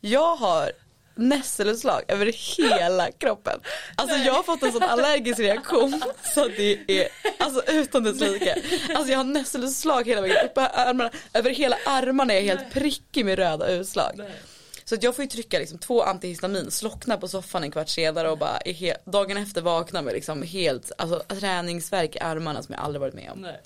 Jag har nässelutslag över hela kroppen. Alltså jag har fått en sån allergisk reaktion så att det är alltså utan dess like. Alltså jag har nässelutslag hela vägen upp armarna, över hela armarna är jag helt prickig med röda utslag. Nej. Så att jag får ju trycka liksom två antihistamin, slockna på soffan en kvart senare och bara dagen efter vakna med liksom helt, alltså träningsvärk i armarna som jag aldrig varit med om. Nej.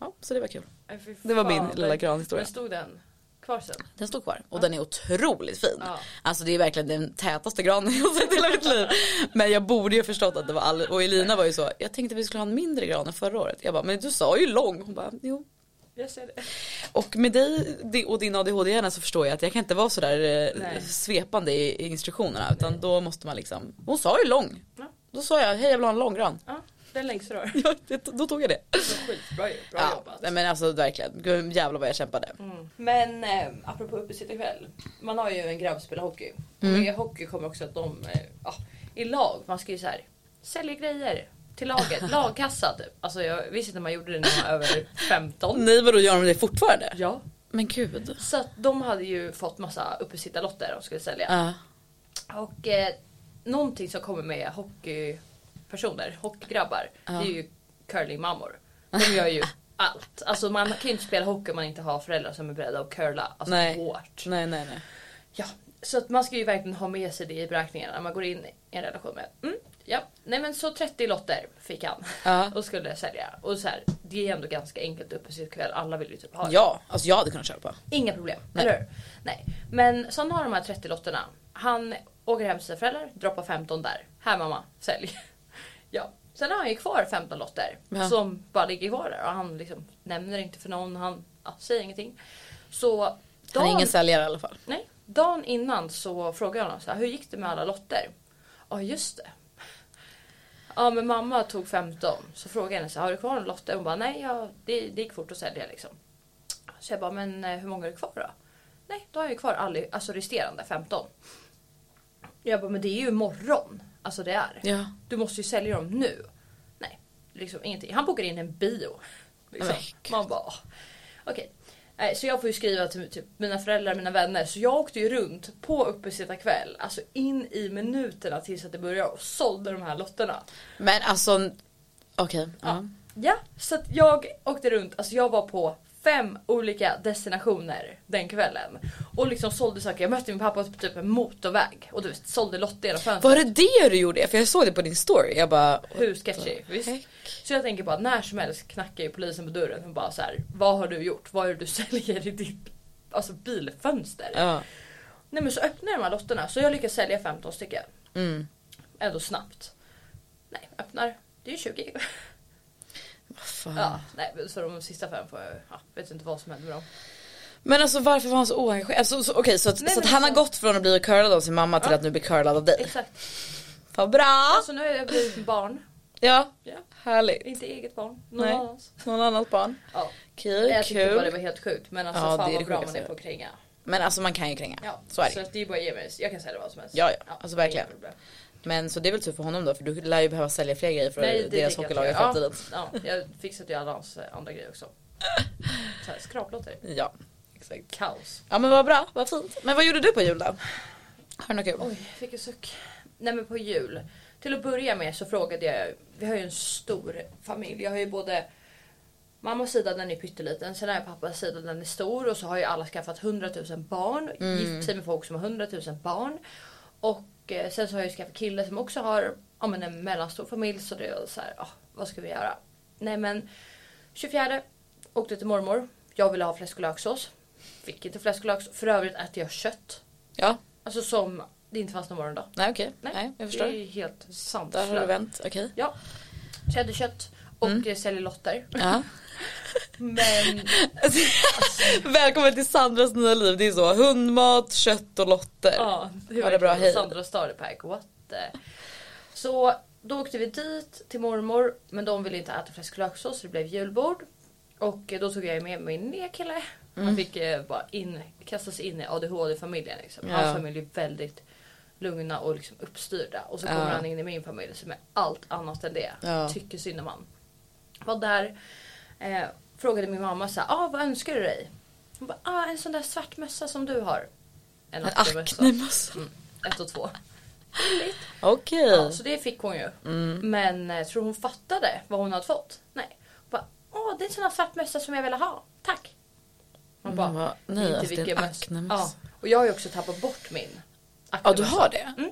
Ja, så det var kul. Nej, fy Det var min lilla Men- granhistoria. Men stod den kvar sen? Den står kvar och den är otroligt fin. Ja. Alltså det är verkligen den tätaste granen jag sett i hela mitt liv. Men jag borde ju ha förstått att det var all... och Elina var ju så, jag tänkte vi skulle ha en mindre gran än förra året. Jag bara, men du sa ju lång. Hon bara, jo. Jag ser det. Och med dig di- och din ADHD-hjärna så förstår jag att jag kan inte vara sådär eh, Nej. svepande i i instruktionerna utan då måste man liksom, hon sa ju lång. Ja. Då sa jag, hej jag vill ha en lång gran. Ja, den längsta då. Ja, det, då tog jag det. Skitbra ju. Bra Ja, jobbat. nej, men alltså verkligen, Gud, jävlar vad jag kämpade. Mm. Men eh, apropå uppesittarkväll. Man har ju en grabb som spelar hockey. Och Mm. med hockey kommer också att de eh, ja, i lag, man ska ju så här sälja grejer till laget. Lagkassa typ. Alltså jag visste inte att man gjorde det när man var över 15. Nej vadå gör de det fortfarande? Ja. Men gud. Så att de hade ju fått massa uppesittarlotter de skulle sälja. Ja. Och eh, någonting som kommer med hockeypersoner, hockeygrabbar, Ja. det är ju curlingmammor. De gör ju allt. Alltså man kan ju inte spela hockey om man inte har föräldrar som är beredda att curla. Alltså Nej. hårt. Nej nej nej. Ja, så att man ska ju verkligen ha med sig det i beräkningarna när man går in i en relation med. Mm, Ja, nej men så 30 lotter fick han Ja. och skulle sälja. Och så här, det är ändå ganska enkelt uppe sitt kväll. Alla vill ju typ ha det. Ja, alltså jag hade kunnat köpa. Inga problem, Nej. eller hur? Nej. Men så han har de här 30 lotterna. Han åker hem till sina föräldrar, droppar 15 där. Här mamma, sälj. ja. Sen har han ju kvar 15 lotter Ja. som bara ligger kvar där och han liksom nämner inte för någon. Han ja, säger ingenting. Så Han är ingen säljare i alla fall. nej, dagen innan så frågade jag honom så här, hur gick det med alla lotter? Ja just det. Ja men mamma tog 15. Så frågade jag henne så har du kvar en lotter? Hon bara nej ja, det, det gick fort att sälja liksom. Så jag bara men eh, hur många är det kvar då? Nej då har jag ju kvar alla, alltså resterande 15. Jag bara men det är ju imorgon. Alltså det är. Ja. Du måste ju sälja dem nu. Nej, liksom ingenting. Han bokar in en bio. Liksom. Man bara, åh. okej. Nej, Så jag får ju skriva till typ, mina föräldrar, mina vänner. Så jag åkte ju runt på uppesittarkväll, alltså in i minuterna tills att det började och sålde de här lotterna. Men alltså, okej. ja. Ja, så att jag åkte runt, alltså jag var på fem olika destinationer den kvällen. Och liksom sålde saker. Jag mötte min pappa på typ en motorväg och du sålde lotter genom fönstret. Var det det du gjorde? För jag såg det på din story. Jag bara, Hur sketchy? Visst? Så jag tänker bara när som helst knackar ju polisen på dörren och bara så här. Vad har du gjort? Vad är det du säljer i ditt alltså, bilfönster? ja. Nej men så öppnar jag de här lotterna så jag lyckas sälja 15 stycken. Mm. Ändå snabbt. Nej, öppnar. Det är ju 20. Vad fan. Ja, nej så de sista fem får jag, ja, vet inte vad som händer med dem. Men alltså varför var han så oengagerad? Alltså, så, okej så att, Nej, så att han har alltså- gått från att bli curlad av sin mamma till Ja. att nu bli curlad av dig. Exakt. Vad bra! Alltså nu har jag blivit barn. Ja, Ja. Härligt. Inte eget barn. Någon Nej. annans. Någon annat barn. Ja. Kul, Jag tyckte bara det var helt sjukt. Men alltså Ja, fan det vad det bra man är på att kränga. Men alltså man kan ju kränga. Ja, Så är det. Så att det är bara att ge mig. Jag kan sälja vad som helst. Ja, ja. Alltså verkligen. Men så det är väl tur för honom då för du lär ju behöva sälja fler grejer för Nej, det deras hockeylag i framtiden. Ja, ja, jag fixade ju alla hans eh, andra grejer också. Så här, skraplotter. Ja, exakt. Kaos. Ja men vad bra, vad fint. Men vad gjorde du på jul då? Har du något kul? Oj, fick en suck. Nej men på jul. Till att börja med så frågade jag, vi har ju en stor familj. Jag har ju både mammas sida den är pytteliten, sen har jag pappas sida den är stor och så har ju alla skaffat 100 000 barn. Gift sig med folk som har 100 000 barn. Och eh, sen så har jag ju skaffat kille som också har ja, men en mellanstor familj så det är så här, ja, vad ska vi göra? Nej men 24 åkte till mormor. Jag ville ha fläsk och löksås. Fick inte fläsk och löksås. För övrigt äter jag kött. Ja, Alltså som det inte fanns någon morgondag. nej okej. Nej, jag förstår. Det är helt sant. Där har du vänt, okej. Ja. Jag äter kött och Mm. mm. säljer lotter. Ja. Men Välkommen till Sandras nya liv. Det är så hundmat, kött och lotter. ja, hur Ha det bra, hej. Sandra Starter Pack, what the. Så då åkte vi dit till mormor men de ville inte äta fläsk och löksås så det blev julbord. Och eh, då tog jag med min nya kille. Han fick eh, bara in, kasta sig in i ADHD-familjen. Liksom. Ja. Hans familj är väldigt lugna och liksom uppstyrda. Och så kommer han in i min familj som är allt annat än det. Tycker synd om han. Var där, eh, frågade min mamma så här, ah, vad önskar du dig? Hon bara, ah, en sån där svart mössa som du har. En En aknemössa. Mm, ett och två. Okej. Ja, så det fick hon ju. Mm. Men eh, tror hon fattade vad hon hade fått? Nej. Hon bara, åh det är en sån här svart mössa som jag ville ha. Tack. Man bara, Man bara, "Det är nej, inte alltså, vilken mössa." Ja. Och jag har ju också tappat bort min Ja du har det? Mm.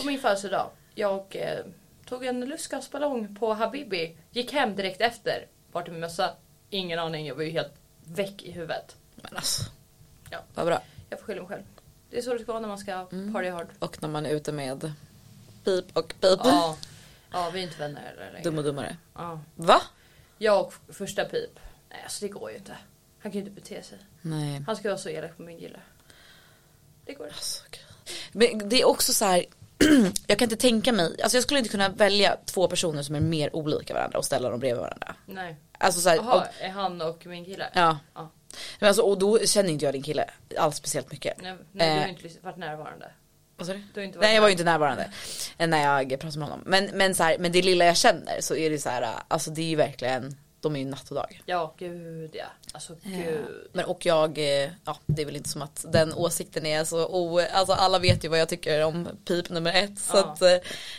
På min födelsedag. Jag eh, tog en lustgasballong på Habibi. Gick hem direkt efter. Vart är min mössa? Ingen aning. Jag var ju helt väck i huvudet. Men alltså. Ja. Vad bra. Jag får skylla mig själv. Det är så det ska vara när man ska Mm. party hard. Och när man är ute med pip och pip. Ja. ja, vi är inte vänner längre. Dum och dummare. Ja. Va? Jag och första pip. Nej alltså det går ju inte. Han kan ju inte bete sig. Nej. Han ska vara så elak på min kille. Det går inte. Alltså, gud. Men det är också så här. jag kan inte tänka mig, alltså jag skulle inte kunna välja två personer som är mer olika varandra och ställa dem bredvid varandra. Nej. Alltså så här, Jaha, och, är han och min kille? ja. Ja. Men alltså, och då känner inte jag din kille alls speciellt mycket. Nej, nej du har Eh. inte varit närvarande. Vad sa du? Du har inte varit Nej jag var ju inte närvarande eh, när jag pratade med honom. Men, men, så här, men det lilla jag känner så är det så här, alltså det är ju verkligen, de är ju natt och dag. Ja, gud ja. Alltså Eh, gud. Men och jag, eh, ja det är väl inte som att den åsikten är så o, alltså alla vet ju vad jag tycker om pip nummer ett. Så Ja. att eh,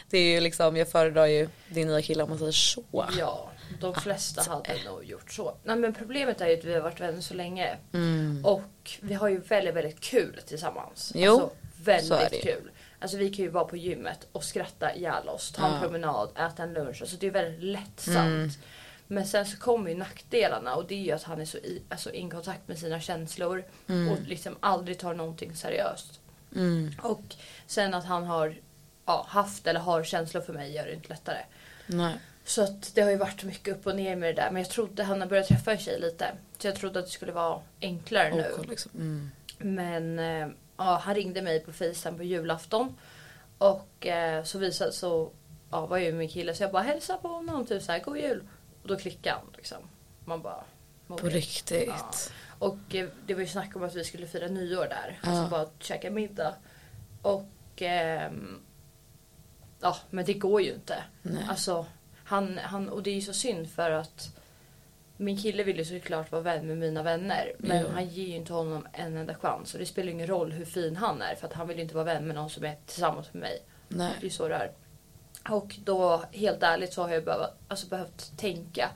det är ju liksom, jag föredrar ju din nya kille om man säger så. Ja, de flesta hade nog gjort så. Nej men problemet är ju att vi har varit vänner så länge. Mm. Och vi har ju väldigt, väldigt kul tillsammans. Jo, alltså, så är det väldigt kul. Alltså vi kan ju vara på gymmet och skratta ihjäl oss, ta en Ja. promenad, äta en lunch. Alltså det är väldigt lättsamt. Mm. Men sen så kommer ju nackdelarna och det är ju att han är så i, alltså, in kontakt med sina känslor och liksom aldrig tar någonting seriöst. Mm. Och sen att han har ja, haft eller har känslor för mig gör det inte lättare. Nej. Så att det har ju varit mycket upp och ner med det där. Men jag trodde han har börjat träffa en tjej lite. Så jag trodde att det skulle vara enklare nu. Och, liksom. mm. Men eh, ja, han ringde mig på Facetime på julafton. Och eh, så visade så ja, var ju min kille så jag bara hälsa på honom typ såhär god jul. Och då klickade han liksom. Man bara På okej. riktigt. Ja. Och eh, det var ju snack om att vi skulle fira nyår där. Ja. Alltså bara käka middag. Och ehm, ja men det går ju inte. Nej. Alltså han, han, och det är ju så synd för att min kille vill ju såklart vara vän med mina vänner. Men Ja. han ger ju inte honom en enda chans. Och det spelar ingen roll hur fin han är. För att han vill ju inte vara vän med någon som är tillsammans med mig. Det är Nej. ju så det är. Och då helt ärligt så har jag behövt, alltså, behövt tänka.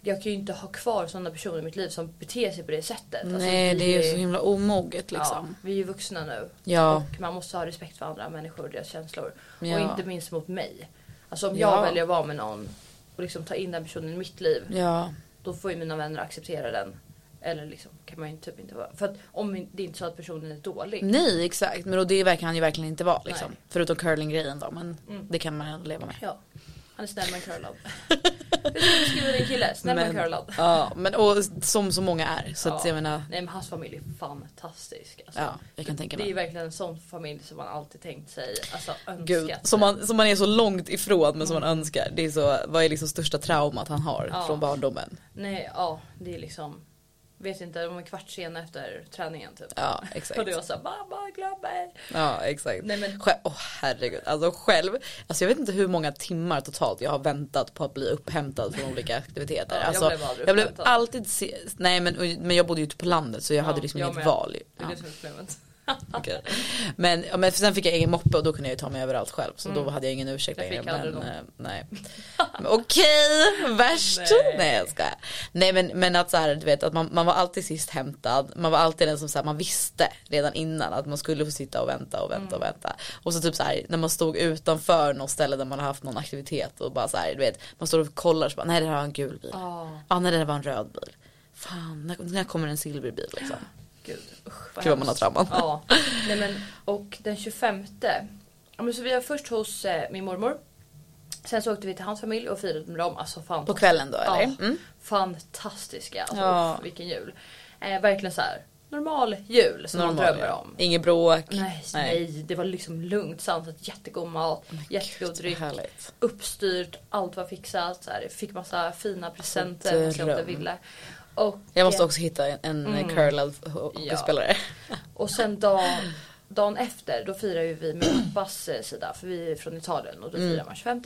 Jag kan ju inte ha kvar sådana personer i mitt liv som beter sig på det sättet. Alltså, Nej det är ju så himla omoget Ja, liksom. vi är ju vuxna nu. Ja. Och man måste ha respekt för andra människor och deras känslor. Ja. Och inte minst mot mig. Alltså om Ja. jag väljer att vara med någon och liksom ta in den personen i mitt liv. Ja. Då får ju mina vänner acceptera den. Eller liksom kan man ju typ inte vara. För att om det är inte så att personen är dålig. Nej exakt men och det verkar han ju verkligen inte vara liksom. Nej. Förutom curlinggrejen då men Mm. det kan man leva med. Ja. Han är snäll men curlad. Hur skulle du beskriva din kille? Snäll men, Men- curlad. Ja men och som så många är. Så att Ja. jag menar. Nej men hans familj är fantastisk. Alltså. Ja jag kan tänka Det är mig. verkligen en sån familj som man alltid tänkt sig, alltså önskat. Gud, som man, som man är så långt ifrån men som man önskar. Det är så, vad är liksom största traumat han har Ja. från barndomen? Nej, ja det är liksom, vet inte, om en kvart sen efter träningen typ. Ja exakt. Och det var såhär, mamma glöm mig. Ja exakt. Nej men, Själv, åh herregud, alltså själv, alltså jag vet inte hur många timmar totalt jag har väntat på att bli upphämtad från olika aktiviteter. Ja, jag alltså, blev aldrig jag blev upphämtad. alltid, nej men, men jag bodde ju ute på landet så jag hade Ja, liksom jag inget med. val. det är Ja, det som är problemet. men, ja, men sen fick jag egen moppe och då kunde jag ju ta mig överallt själv så då hade jag ingen ursäkt Mm. Jag längre. Men, någon. eh, nej. Men Okej, värst. Nej. Nej. jag skojar. Nej men, men att så här, du vet att man, man var alltid sist hämtad. Man var alltid den som så här, man visste redan innan att man skulle få sitta och vänta och vänta och Mm. vänta. Och så typ så här när man stod utanför något ställe där man har haft någon aktivitet och bara så här, du vet man står och kollar så bara nej det här var en gul bil. Ja Ja, nej det var en röd bil. Fan när, när kommer en silverbil liksom. Gud. Usch, Gud vad man har trauman. Ja, nej men och den 25. Ja, men så vi var först hos eh, min mormor. Sen så åkte vi till hans familj och firade med dem. Alltså fan. På kvällen då eller? Ja. Mm. Fantastiska. Alltså, Ja. uff, vilken jul. Eh, verkligen så här normal jul som man Normal, drömmer ja. om. Inget bråk. Nej, nej, det var liksom lugnt, sansat, jättegod mat, jättegod Gud, dryck, vad uppstyrt, allt var fixat. Så här, fick massa fina presenter, jag inte dröm. ville. Och, Jag måste också hitta en, en Mm. curlad hockeyspelare. Och sen dagen, dagen efter, då firar ju vi med pappas sida, för vi är från Italien och då Mm. firar man 25.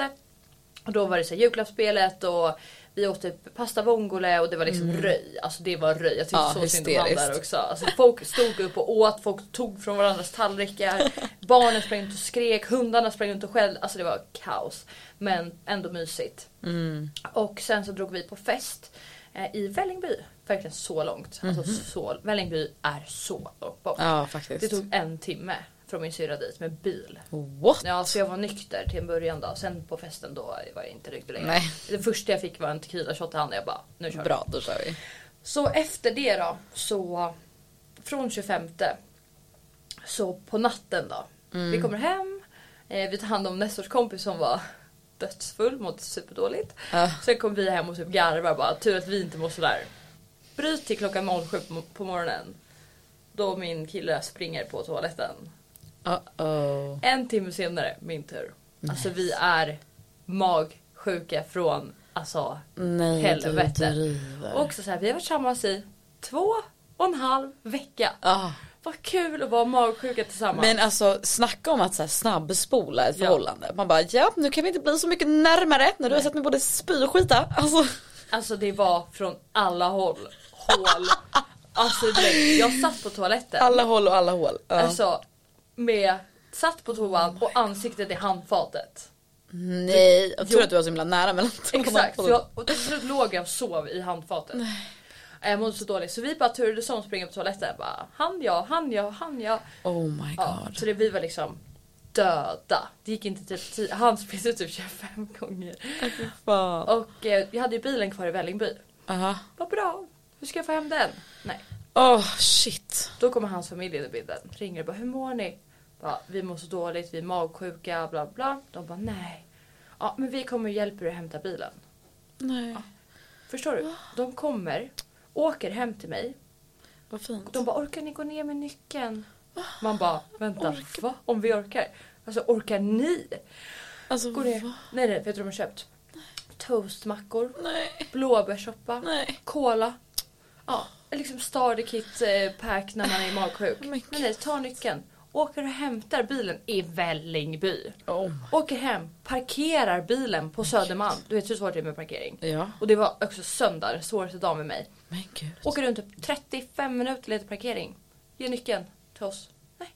Och då var det så här julklappsspelet och vi åt typ pasta vongole och det var liksom röj. Alltså det var röj. Jag tyckte Mm. Ja, så synd om han där också. Alltså folk stod upp och åt, folk tog från varandras tallrikar. Barnen sprang runt och skrek, hundarna sprang runt och skällde. Alltså det var kaos. Men ändå mysigt. Mm. Och sen så drog vi på fest i Vällingby. Verkligen så långt. Alltså så, Vällingby är så långt bort. Ja faktiskt. Det tog en timme från min syrra dit med bil. What? Ja, så jag var nykter till en början då. Sen på festen då var jag inte nykter längre. Nej. Det första jag fick var en tequila shot i handen. Jag bara, nu kör vi. Bra, då kör vi. Så efter det då, så från 25 så på natten då. Mm. Vi kommer hem, eh, vi tar hand om Nestors kompis som var dödsfull, mådde superdåligt. Ja. Sen kom vi hem och typ garvar bara, tur att vi inte måste där. Bryt till klockan 07 på, morgonen. Då min kille springer på toaletten. Uh-oh. En timme senare, min tur. Alltså vi är magsjuka från alltså Nej, Helvete. och också så här, vi har varit tillsammans i två och en halv vecka. Ah. Vad kul att vara magsjuka tillsammans. Men alltså snacka om att så här, snabbspola ett Ja. förhållande. Man bara ja nu kan vi inte bli så mycket närmare när du har sett mig både spy och skita. Alltså. Alltså det var från alla håll. Hål. Alltså jag satt på toaletten. Alla håll och alla hål. Ja. Alltså med, satt på toan och ansiktet i handfatet. Nej, jag tror Jo. att du var så himla nära mellan tårna. Exakt. Så jag, och till slut låg jag och sov i handfatet. Jag mådde så dåligt så vi bara turades om springa på toaletten. Bara, han ja, han ja, han ja. Oh my ja god. så det vi var liksom döda. Det gick inte typ 10, han spydde typ 25 gånger. Fan. Och eh, jag hade ju bilen kvar i Vällingby. Aha. Vad bra. Hur ska jag få hem den? Nej. Åh shit. Då kommer hans familj in i bilden. Ringer och bara hur mår ni? Bara, vi mår så dåligt, vi är magsjuka, bla bla. De bara nej. Ja men vi kommer och hjälper er att hämta bilen. Nej. Förstår du? De kommer, åker hem till mig. Vad fint. De bara orkar ni gå ner med nyckeln? Man bara vänta, va? Om vi orkar? Alltså orkar ni? Alltså Gå ner. va? Nej nej, vet du vad de har köpt? Toastmackor, Nej. blåbärssoppa, Nej. cola. Ja, liksom starter kit eh, pack när man är magsjuk. Men Men nej, ta nyckeln. Åker och hämtar bilen i Vällingby. Oh. Åker hem, parkerar bilen på Södermalm. Du vet hur svårt det är med parkering. Ja. Och det var också söndag, svåraste dagen med mig. Men gud. Åker runt typ 35 minuter lite parkering. Ge nyckeln till oss. Nej.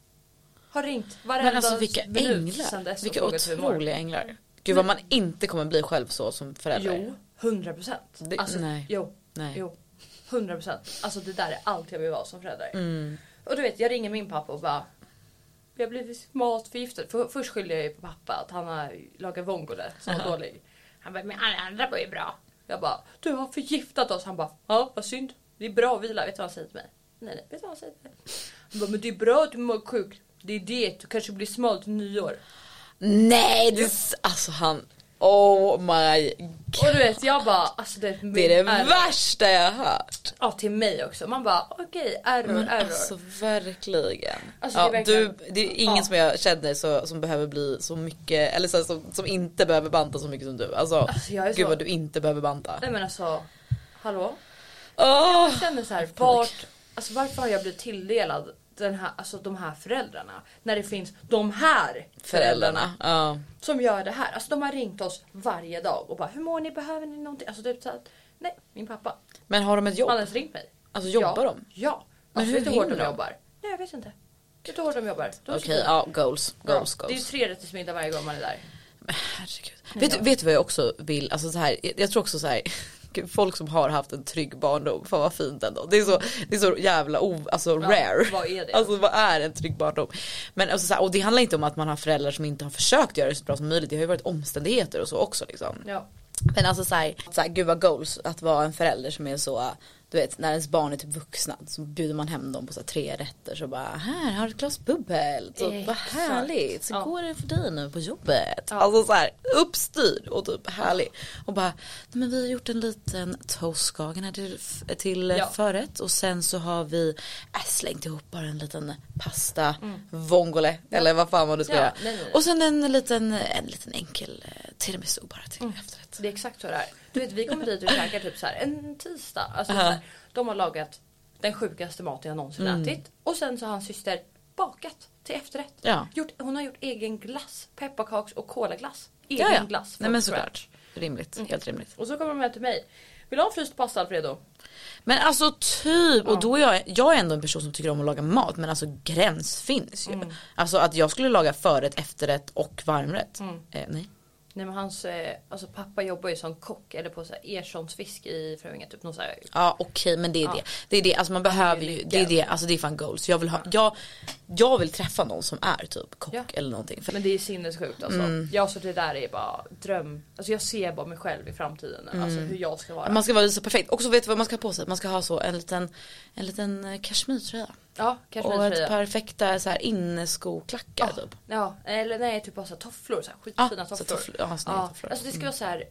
Har ringt varenda Men alltså vilka minut änglar. Vilka otroliga änglar. Gud vad man inte kommer bli själv så som förälder. Jo, 100 procent. Alltså, nej. Jo, Nej. jo. 100 procent. Alltså det där är allt jag vill vara som förälder. Mm. Och du vet, jag ringer min pappa och bara vi har blivit matförgiftade. För, först skyllde jag ju på pappa att han har lagat vongole som var dålig. Han bara, men alla andra var ju bra. Jag bara, du har förgiftat oss. Han bara, ja vad synd. Det är bra att vila. Vet du vad han säger till mig? Nej, nej, vet du vad han säger till mig? Han bara, men det är bra att du mår sjuk. Det är det, du kanske blir smal till nyår. Nej, det, är alltså han. Oh my god. Och du vet, jag bara, alltså det, Det är det värsta jag har hört. Ja, till mig också. Man bara, okej, error, Men error. alltså verkligen. Alltså, ja, det är verkligen- du, det är ingen Ja. som jag känner så, som behöver bli så mycket, eller så, som, som inte behöver banta så mycket som du. Alltså, Alltså, jag är gud så- vad du inte behöver banta. Nej men alltså, hallå? Åh! Jag känner så här, vart, alltså varför har jag blivit tilldelad den här, alltså de här föräldrarna? När det finns de här föräldrarna. Ja. som gör det här. Alltså de har ringt oss varje dag och bara hur mår ni, behöver ni någonting? Alltså typ såhär, nej min pappa. Men har de ett jobb? Han har ens ringt mig. Alltså jobbar ja. de? Ja. Men Alltså hur vet du hur hårt de jobbar? Nej jag vet inte. Vet du hur hårt de jobbar? Okej, fina. ja goals. Ja, Goals, Det är ju goals. tre rätters middag varje gång man är där. Herregud. Vet, vet du vad jag också vill? Alltså så här, jag, jag tror också så här. Gud, Folk som har haft en trygg barndom, fan vad fint ändå. Det är så, det är så jävla o, alltså rare. vad är det? Alltså vad är en trygg barndom? Men alltså, så här, och det handlar inte om att man har föräldrar som inte har försökt göra det så bra som möjligt. Det har ju varit omständigheter och så också liksom. Ja. Men alltså såhär, så här, gud vad goals att vara en förälder som är så du vet när ens barn är typ vuxna så bjuder man hem dem på så här, tre rätter så bara här har du ett glas bubbel. Så, vad härligt, så Ja. går det för dig nu på jobbet. Ja. Alltså så här uppstyrd och typ härlig. Och bara, "Nej, men vi har gjort en liten toastskagen här till, till Ja. förrätt och sen så har vi äh, slängt ihop bara en liten pasta vongole eller vad fan man nu ska Mm. Göra. Och sen en liten, en liten enkel eh, tiramisu bara till Mm. efterrätt. Det är exakt så det är. Du vet vi kommer dit och käkar typ så här en tisdag. Alltså, så här, de har lagat den sjukaste maten jag någonsin Mm. ätit. Och sen så har hans syster bakat till efterrätt. Ja. Gjort, hon har gjort egen glass. Pepparkaks och kolaglass. Egen Ja, ja. glass. Nej men såklart. Rimligt, Mm. helt rimligt. Och så kommer de med till mig. Vill du ha en fryst pasta Alfredo? Men alltså typ, och då är jag, jag är ändå en person som tycker om att laga mat men alltså gräns finns ju. Mm. Alltså att jag skulle laga förrätt, efterrätt och varmrätt. Mm. Eh, nej. Nej men hans eh, alltså pappa jobbar ju som kock eller på så här Erssons fisk i Fruängen. Typ någon så här, Ja okej men det är Ja. det. Det är det, alltså man behöver ju, det är det, alltså det är fan goals. Jag vill ha, jag, jag vill träffa någon som är typ kock Ja. eller någonting. För, Men det är sinnessjukt alltså. Mm. Jag så det där är bara dröm. Alltså jag ser bara mig själv i framtiden. Alltså hur jag ska vara. man ska vara så perfekt. Och så vet du vad man ska ha på sig? Man ska ha så en liten, en liten eh, kashmirtröja. Ja, Och ett perfekta så här inneskoklackar Ja. typ. Ja, eller nej typ bara så här tofflor. Så här, Ja, skitfina så tofflor. tofflor. Ja, Ja, tofflor. alltså det ska vara så här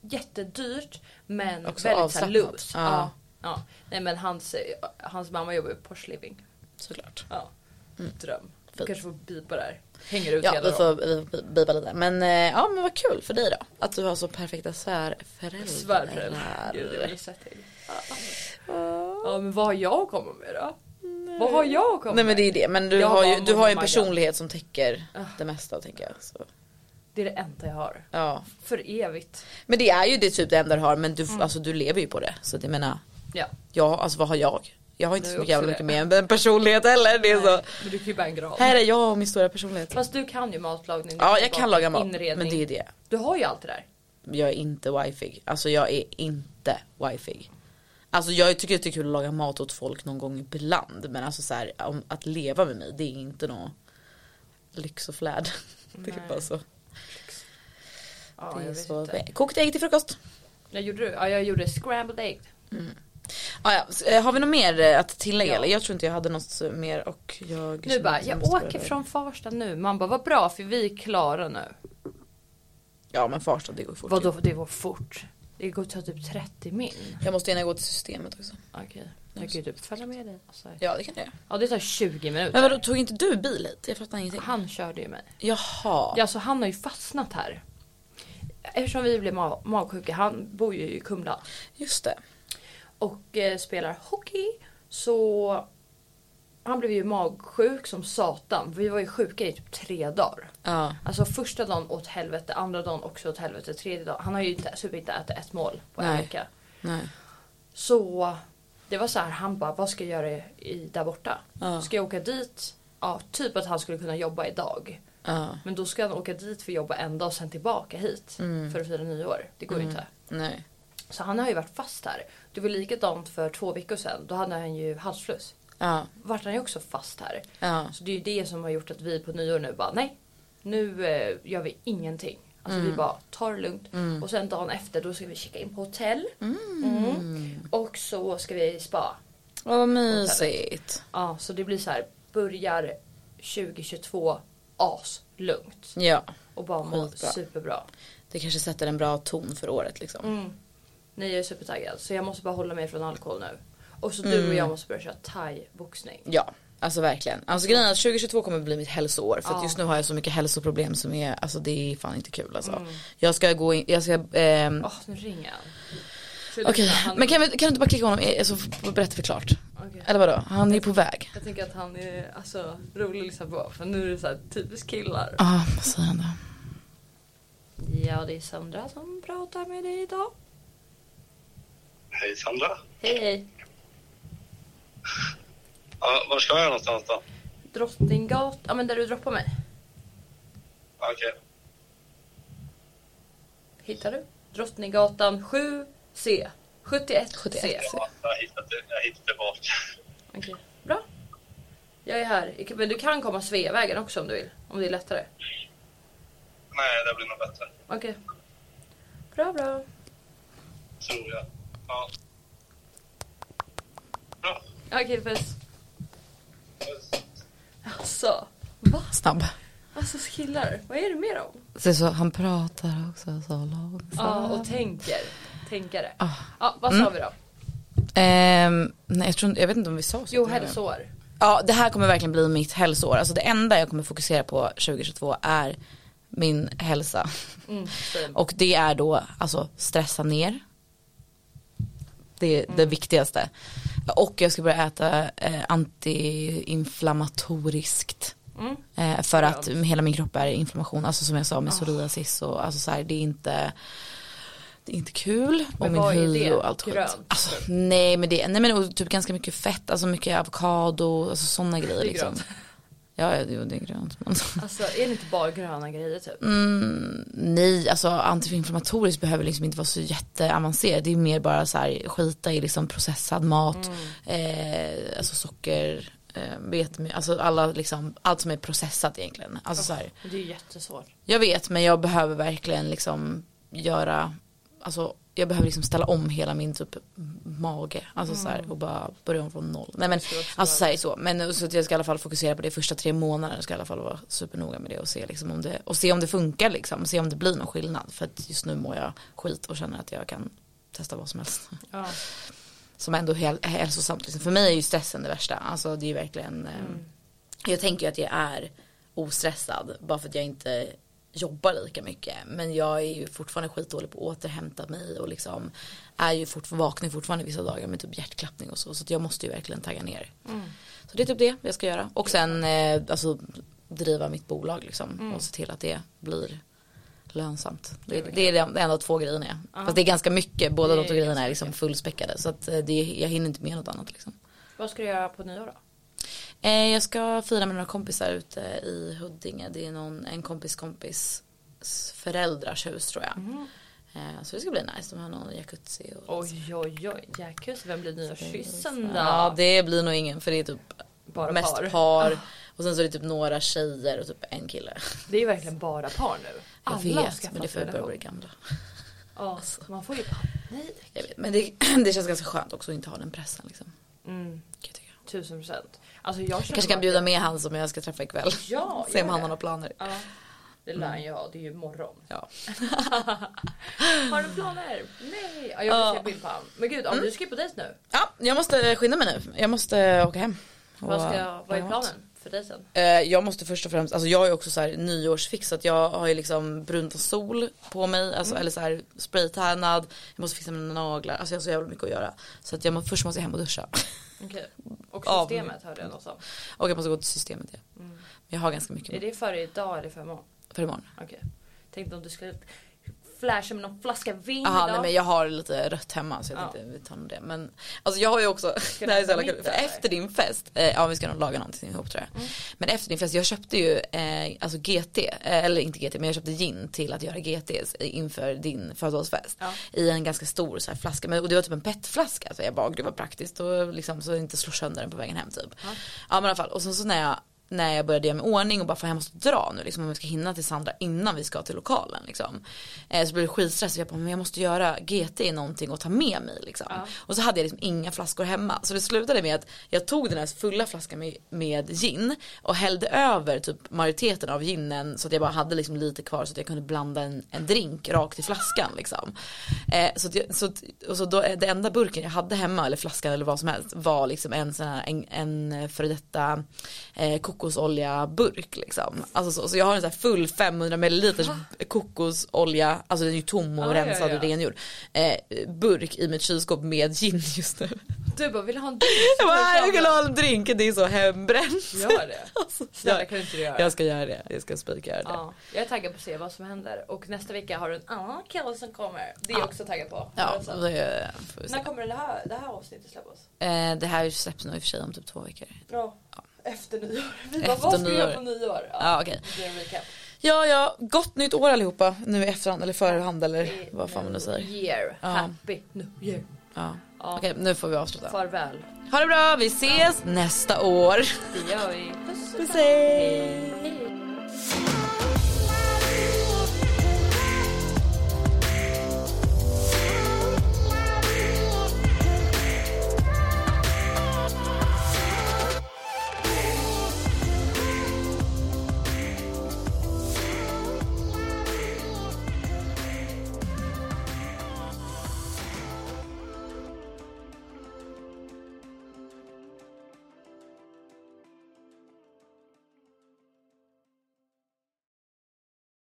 jättedyrt men Också väldigt så här avslappnat. loose. Ja. Ja. Ja. Nej men hans, hans mamma jobbar ju på Porsche Living. Såklart. Ja. Dröm. Du Fint. kanske får bipa där. Hänger ut Ja hela vi får, vi får bipa lite. Men eh, ja men vad kul för dig då. Att du har så perfekta svärföräldrar. Svärföräldrar. Gud jag vill sett till. Ja men vad har jag att komma med då? Vad har jag att komma Nej men det är det. Men du Jag har, ju, du har en personlighet som täcker Ah. det mesta tänker jag. Så, Det är det enda jag har. ja. För evigt. Men det är ju det typ det enda du har. Men du, Mm. alltså, du lever ju på det. Så det menar, Ja. ja alltså vad har jag? Jag har inte så jävla mycket mer än en personlighet heller. Det är så. Nej, Men du kan ju bära en gran. Här är jag och min stora personlighet. Fast du kan ju matlagning. Ja jag kan laga mat. Inredning. Men det är det. Du har ju allt det där. Jag är inte wifig. Alltså jag är inte wifig. Alltså jag tycker att det är kul att laga mat åt folk någon gång ibland. Men alltså så här, om, att leva med mig det är inte något. lyx och flärd. Det är bara så. Ja, det är så. inte. Kokt ägg till frukost. Jag gjorde, ja, jag gjorde scrambled egg. Ah, ja. eh, Har vi något mer eh, att tillägga Ja. Jag tror inte jag hade något mer och jag Nu bara, jag åker från Farsta nu. Man bara, vad bra för vi är klara nu. Ja men Farstad det går fort. Vadå, det går fort? Det går ta typ 30 min. Jag måste gärna gå till systemet också. Okej, jag kan ju typ följa med dig. Alltså. Ja det kan jag göra. Ja, det tar 20 minuter. Men vadå tog inte du bil hit? Jag fattar ingenting. Han körde ju mig. Jaha. Ja, så han har ju fastnat här. Eftersom vi blev ma- magsjuka, han bor ju i Kumla. Just det. och eh, spelar hockey. Så han blev ju magsjuk som satan. Vi var ju sjuka i typ tre dagar. Ja. Alltså första dagen åt helvete, andra dagen också åt helvete, tredje dagen. Han har ju inte, super inte ätit ett mål på en Nej. vecka. Nej. Så det var så här, han bara, vad ska jag göra i, där borta? Ja. Ska jag åka dit? Ja, typ att han skulle kunna jobba idag. Ja. Men då ska han åka dit för att jobba en dag och sen tillbaka hit Mm. för att fira nyår. Det går ju inte. Nej. Så han har ju varit fast här. Det var likadant för två veckor sedan. Då hade han ju halsfluss. Ja. Vart han ju också fast här. Ja. Så det är ju det som har gjort att vi på nyår nu bara nej. Nu eh, gör vi ingenting. Alltså Mm. vi bara tar det lugnt. Och sen dagen efter då ska vi checka in på hotell. Mm. Och så ska vi spa. Vad mysigt. Ja, så det blir så här. Börjar 2022 aslugnt. Ja. Och bara må superbra. Det kanske sätter en bra ton för året liksom. Mm. Nej jag är supertaggad. Så jag måste bara hålla mig från alkohol nu. Och så du och jag måste börja köra thai-boxning. Ja, alltså verkligen. Alltså grejen är att 2022 kommer bli mitt hälsoår för att just nu har jag så mycket hälsoproblem som är, alltså det är fan inte kul alltså. Mm. Jag ska gå in, jag ska, ehm, Åh, nu ringer han. okej, men kan, vi, kan du inte bara klicka honom, eh, så f- berätta för klart. Okej. Eller vadå, han är på väg. Jag tänker att han är alltså, rolig att lyssna på. För nu är det så här typiskt killar. Ja, ah, vad säger han då? Ja, det är Sandra som pratar med dig idag. Hej Sandra. Hej hej. Ja, var ska jag någonstans då? Drottninggatan. Ja men där du droppar mig. Okej. Hittar du? Drottninggatan 7C. 71 71. C. Ja, jag hittade, jag hittade bort. Okej, bra. Jag är här. Men du kan komma Sveavägen också om du vill. Om det är lättare. Nej, det blir nog bättre. Okej. Bra bra. Tror jag. Ja. Bra. Okej puss. Alltså. Va? Snabb. Alltså killar. Vad är det med dem? Så, så han pratar också så långsamt. Ja och tänker. Tänkare. Ah. Ja vad sa vi då? Ehm, nej jag, tror, jag vet inte om vi sa så. Jo hälsoår. Ja det här kommer verkligen bli mitt hälsoår. Alltså det enda jag kommer fokusera på 2022 är min hälsa. Mm. Och det är då alltså stressa ner. Det är det viktigaste. Och jag ska börja äta eh, antiinflammatoriskt. Mm. Eh, för att hela min kropp är inflammation. Alltså som jag sa med psoriasis och alltså så här, det är inte det är inte kul. och Men min vad är hy och allt skit. Grönt? Alltså, nej men det, nej men och typ ganska mycket fett, alltså mycket avokado, alltså sådana grejer liksom. Ja, jo, det är grönt. Men... Alltså är det inte bara gröna grejer typ? Mm, nej, alltså antiinflammatoriskt behöver liksom inte vara så jätteavancerat. Det är mer bara så här skita i liksom processad mat, eh, alltså socker, eh, vetemjöl, alltså alla liksom, allt som är processat egentligen. Alltså så här, Det är ju jättesvårt. jag vet men jag behöver verkligen liksom göra, alltså jag behöver liksom ställa om hela min typ mage. Alltså så här, och bara börja om från noll. Nej men alltså så, här, så. Men så att jag ska i alla fall fokusera på det första tre månaderna. Ska i alla fall vara supernoga med det och se liksom om det, och se om det funkar liksom. Se om det blir någon skillnad. För att just nu mår jag skit och känner att jag kan testa vad som helst. Ja. Som ändå är häl- hälsosamt. Liksom. För mig är ju stressen det värsta. Alltså det är ju verkligen. Eh, jag tänker ju att jag är ostressad. Bara för att jag inte jobbar lika mycket. Men jag är ju fortfarande skitdålig på att återhämta mig. Och liksom är ju fort, vaknar fortfarande vissa dagar med typ hjärtklappning och så. Så jag måste ju verkligen tagga ner. Så det är typ det jag ska göra. Och sen eh, alltså driva mitt bolag liksom. Och se till att det blir lönsamt. Det, det är de enda två grejerna jag. Fast det är ganska mycket. Båda de två grejerna är liksom fullspäckade. Så att eh, det, jag hinner inte med något annat liksom. Vad ska du göra på nyår då? Eh, jag ska fira med några kompisar ute i Huddinge. Det är någon, en kompis kompis föräldrars hus tror jag. Eh, så det ska bli nice. De har någon jacuzzi. Och Oj oj oj. Jacuzzi, vem blir nyårskyssen då? Ja det blir nog ingen för det är typ Bara mest par. par. Och sen så är det typ några tjejer och typ en kille. Det är ju verkligen bara par nu. Jag Alla vet men det får börja bli gamla. Ja, man får ju panik. Men det, det känns ganska skönt också att inte ha den pressen liksom. Mm, Kan jag tycka. Tusen procent. Alltså jag Kanske kan bjuda med han som jag ska träffa ikväll. Ja, Se om han har några planer. Ja, det lär han ju ha. Det är ju imorgon. Ja. Har du planer? Nej. Ja, jag vill se bild på honom. Men gud, om du ska på dejt nu. ja, jag måste skynda mig nu. Jag måste åka hem. Vad, ska, vad är planen för dejten? Eh, jag måste först och främst, alltså jag är också så här nyårsfix så att jag har ju liksom brunt och sol på mig, alltså, eller så här spraytannad, jag måste fixa mina naglar, alltså jag har så jävla mycket att göra. Så att jag må, först måste jag hem och duscha. Okej. Och systemet hörde jag något om. och jag måste gå till systemet ja. Men jag har ganska Är mycket det för idag eller för imorgon? för imorgon. Okej. Tänkte om du skulle flasha med någon flaska vin Jaha idag. nej men jag har lite rött hemma så jag Ja. tänkte vi tar nog det. Men alltså jag har ju också, Ska det här är så jävla kul, för efter din fest, eh, ja vi ska nog laga någonting ihop tror jag. Mm. Men efter din fest, jag köpte ju eh, alltså GT, eh, eller inte GT men jag köpte gin till att göra GTs inför din födelsedagsfest. Ja. I en ganska stor så här, flaska, men, och det var typ en petflaska så jag bara det var praktiskt och liksom så inte slår sönder den på vägen hem typ. Ja, men i alla fall och sen så när jag när jag började göra mig ordning och bara fan jag måste dra nu liksom om jag ska hinna till Sandra innan vi ska till lokalen liksom. Eh, så blev det skitstress jag bara men jag måste göra GT i någonting och ta med mig liksom. Ja. Och så hade jag liksom inga flaskor hemma så det slutade med att jag tog den här fulla flaskan med, med gin och hällde över typ majoriteten av ginen så att jag bara hade liksom lite kvar så att jag kunde blanda en, en drink rakt i flaskan liksom. Eh, så att så, och så då, det enda burken jag hade hemma eller flaskan eller vad som helst var liksom en sån här en, en före detta eh, burk liksom. Alltså så, så jag har en sån här full 500 milliliters kokosolja, alltså den är ju tom och Ah, ja, rensad ja. och rengjord. Eh, burk i mitt kylskåp med gin just nu. Du bara, vill du ha en drink? Jag bara, jag vill ha en drink, det är så hembränt. Gör det. Alltså, Snälla jag, kan du inte göra jag ska göra det, jag ska spika göra det. Ja, jag är taggad på att se vad som händer. Och nästa vecka har du en annan kille som kommer. Det är jag Ja. också taggad på. Ja, Alltså. det får vi se. När kommer det här, det här avsnittet släppas? Eh, det här släpps nog i och för sig om typ två veckor. Ja. Efter nyår. Vi bara, Efter vad ska vi göra på nyår? Ja, okej. Blir en recap. Ja, ja, gott nytt år allihopa. Nu i efterhand eller förhand eller vad fan man nu säger. Year. Ja. Happy New Year. Ja. Ja. Okej, nu får vi avsluta. Farväl. Ha det bra, vi ses nästa år. Det gör vi. Puss. Hej! Hej.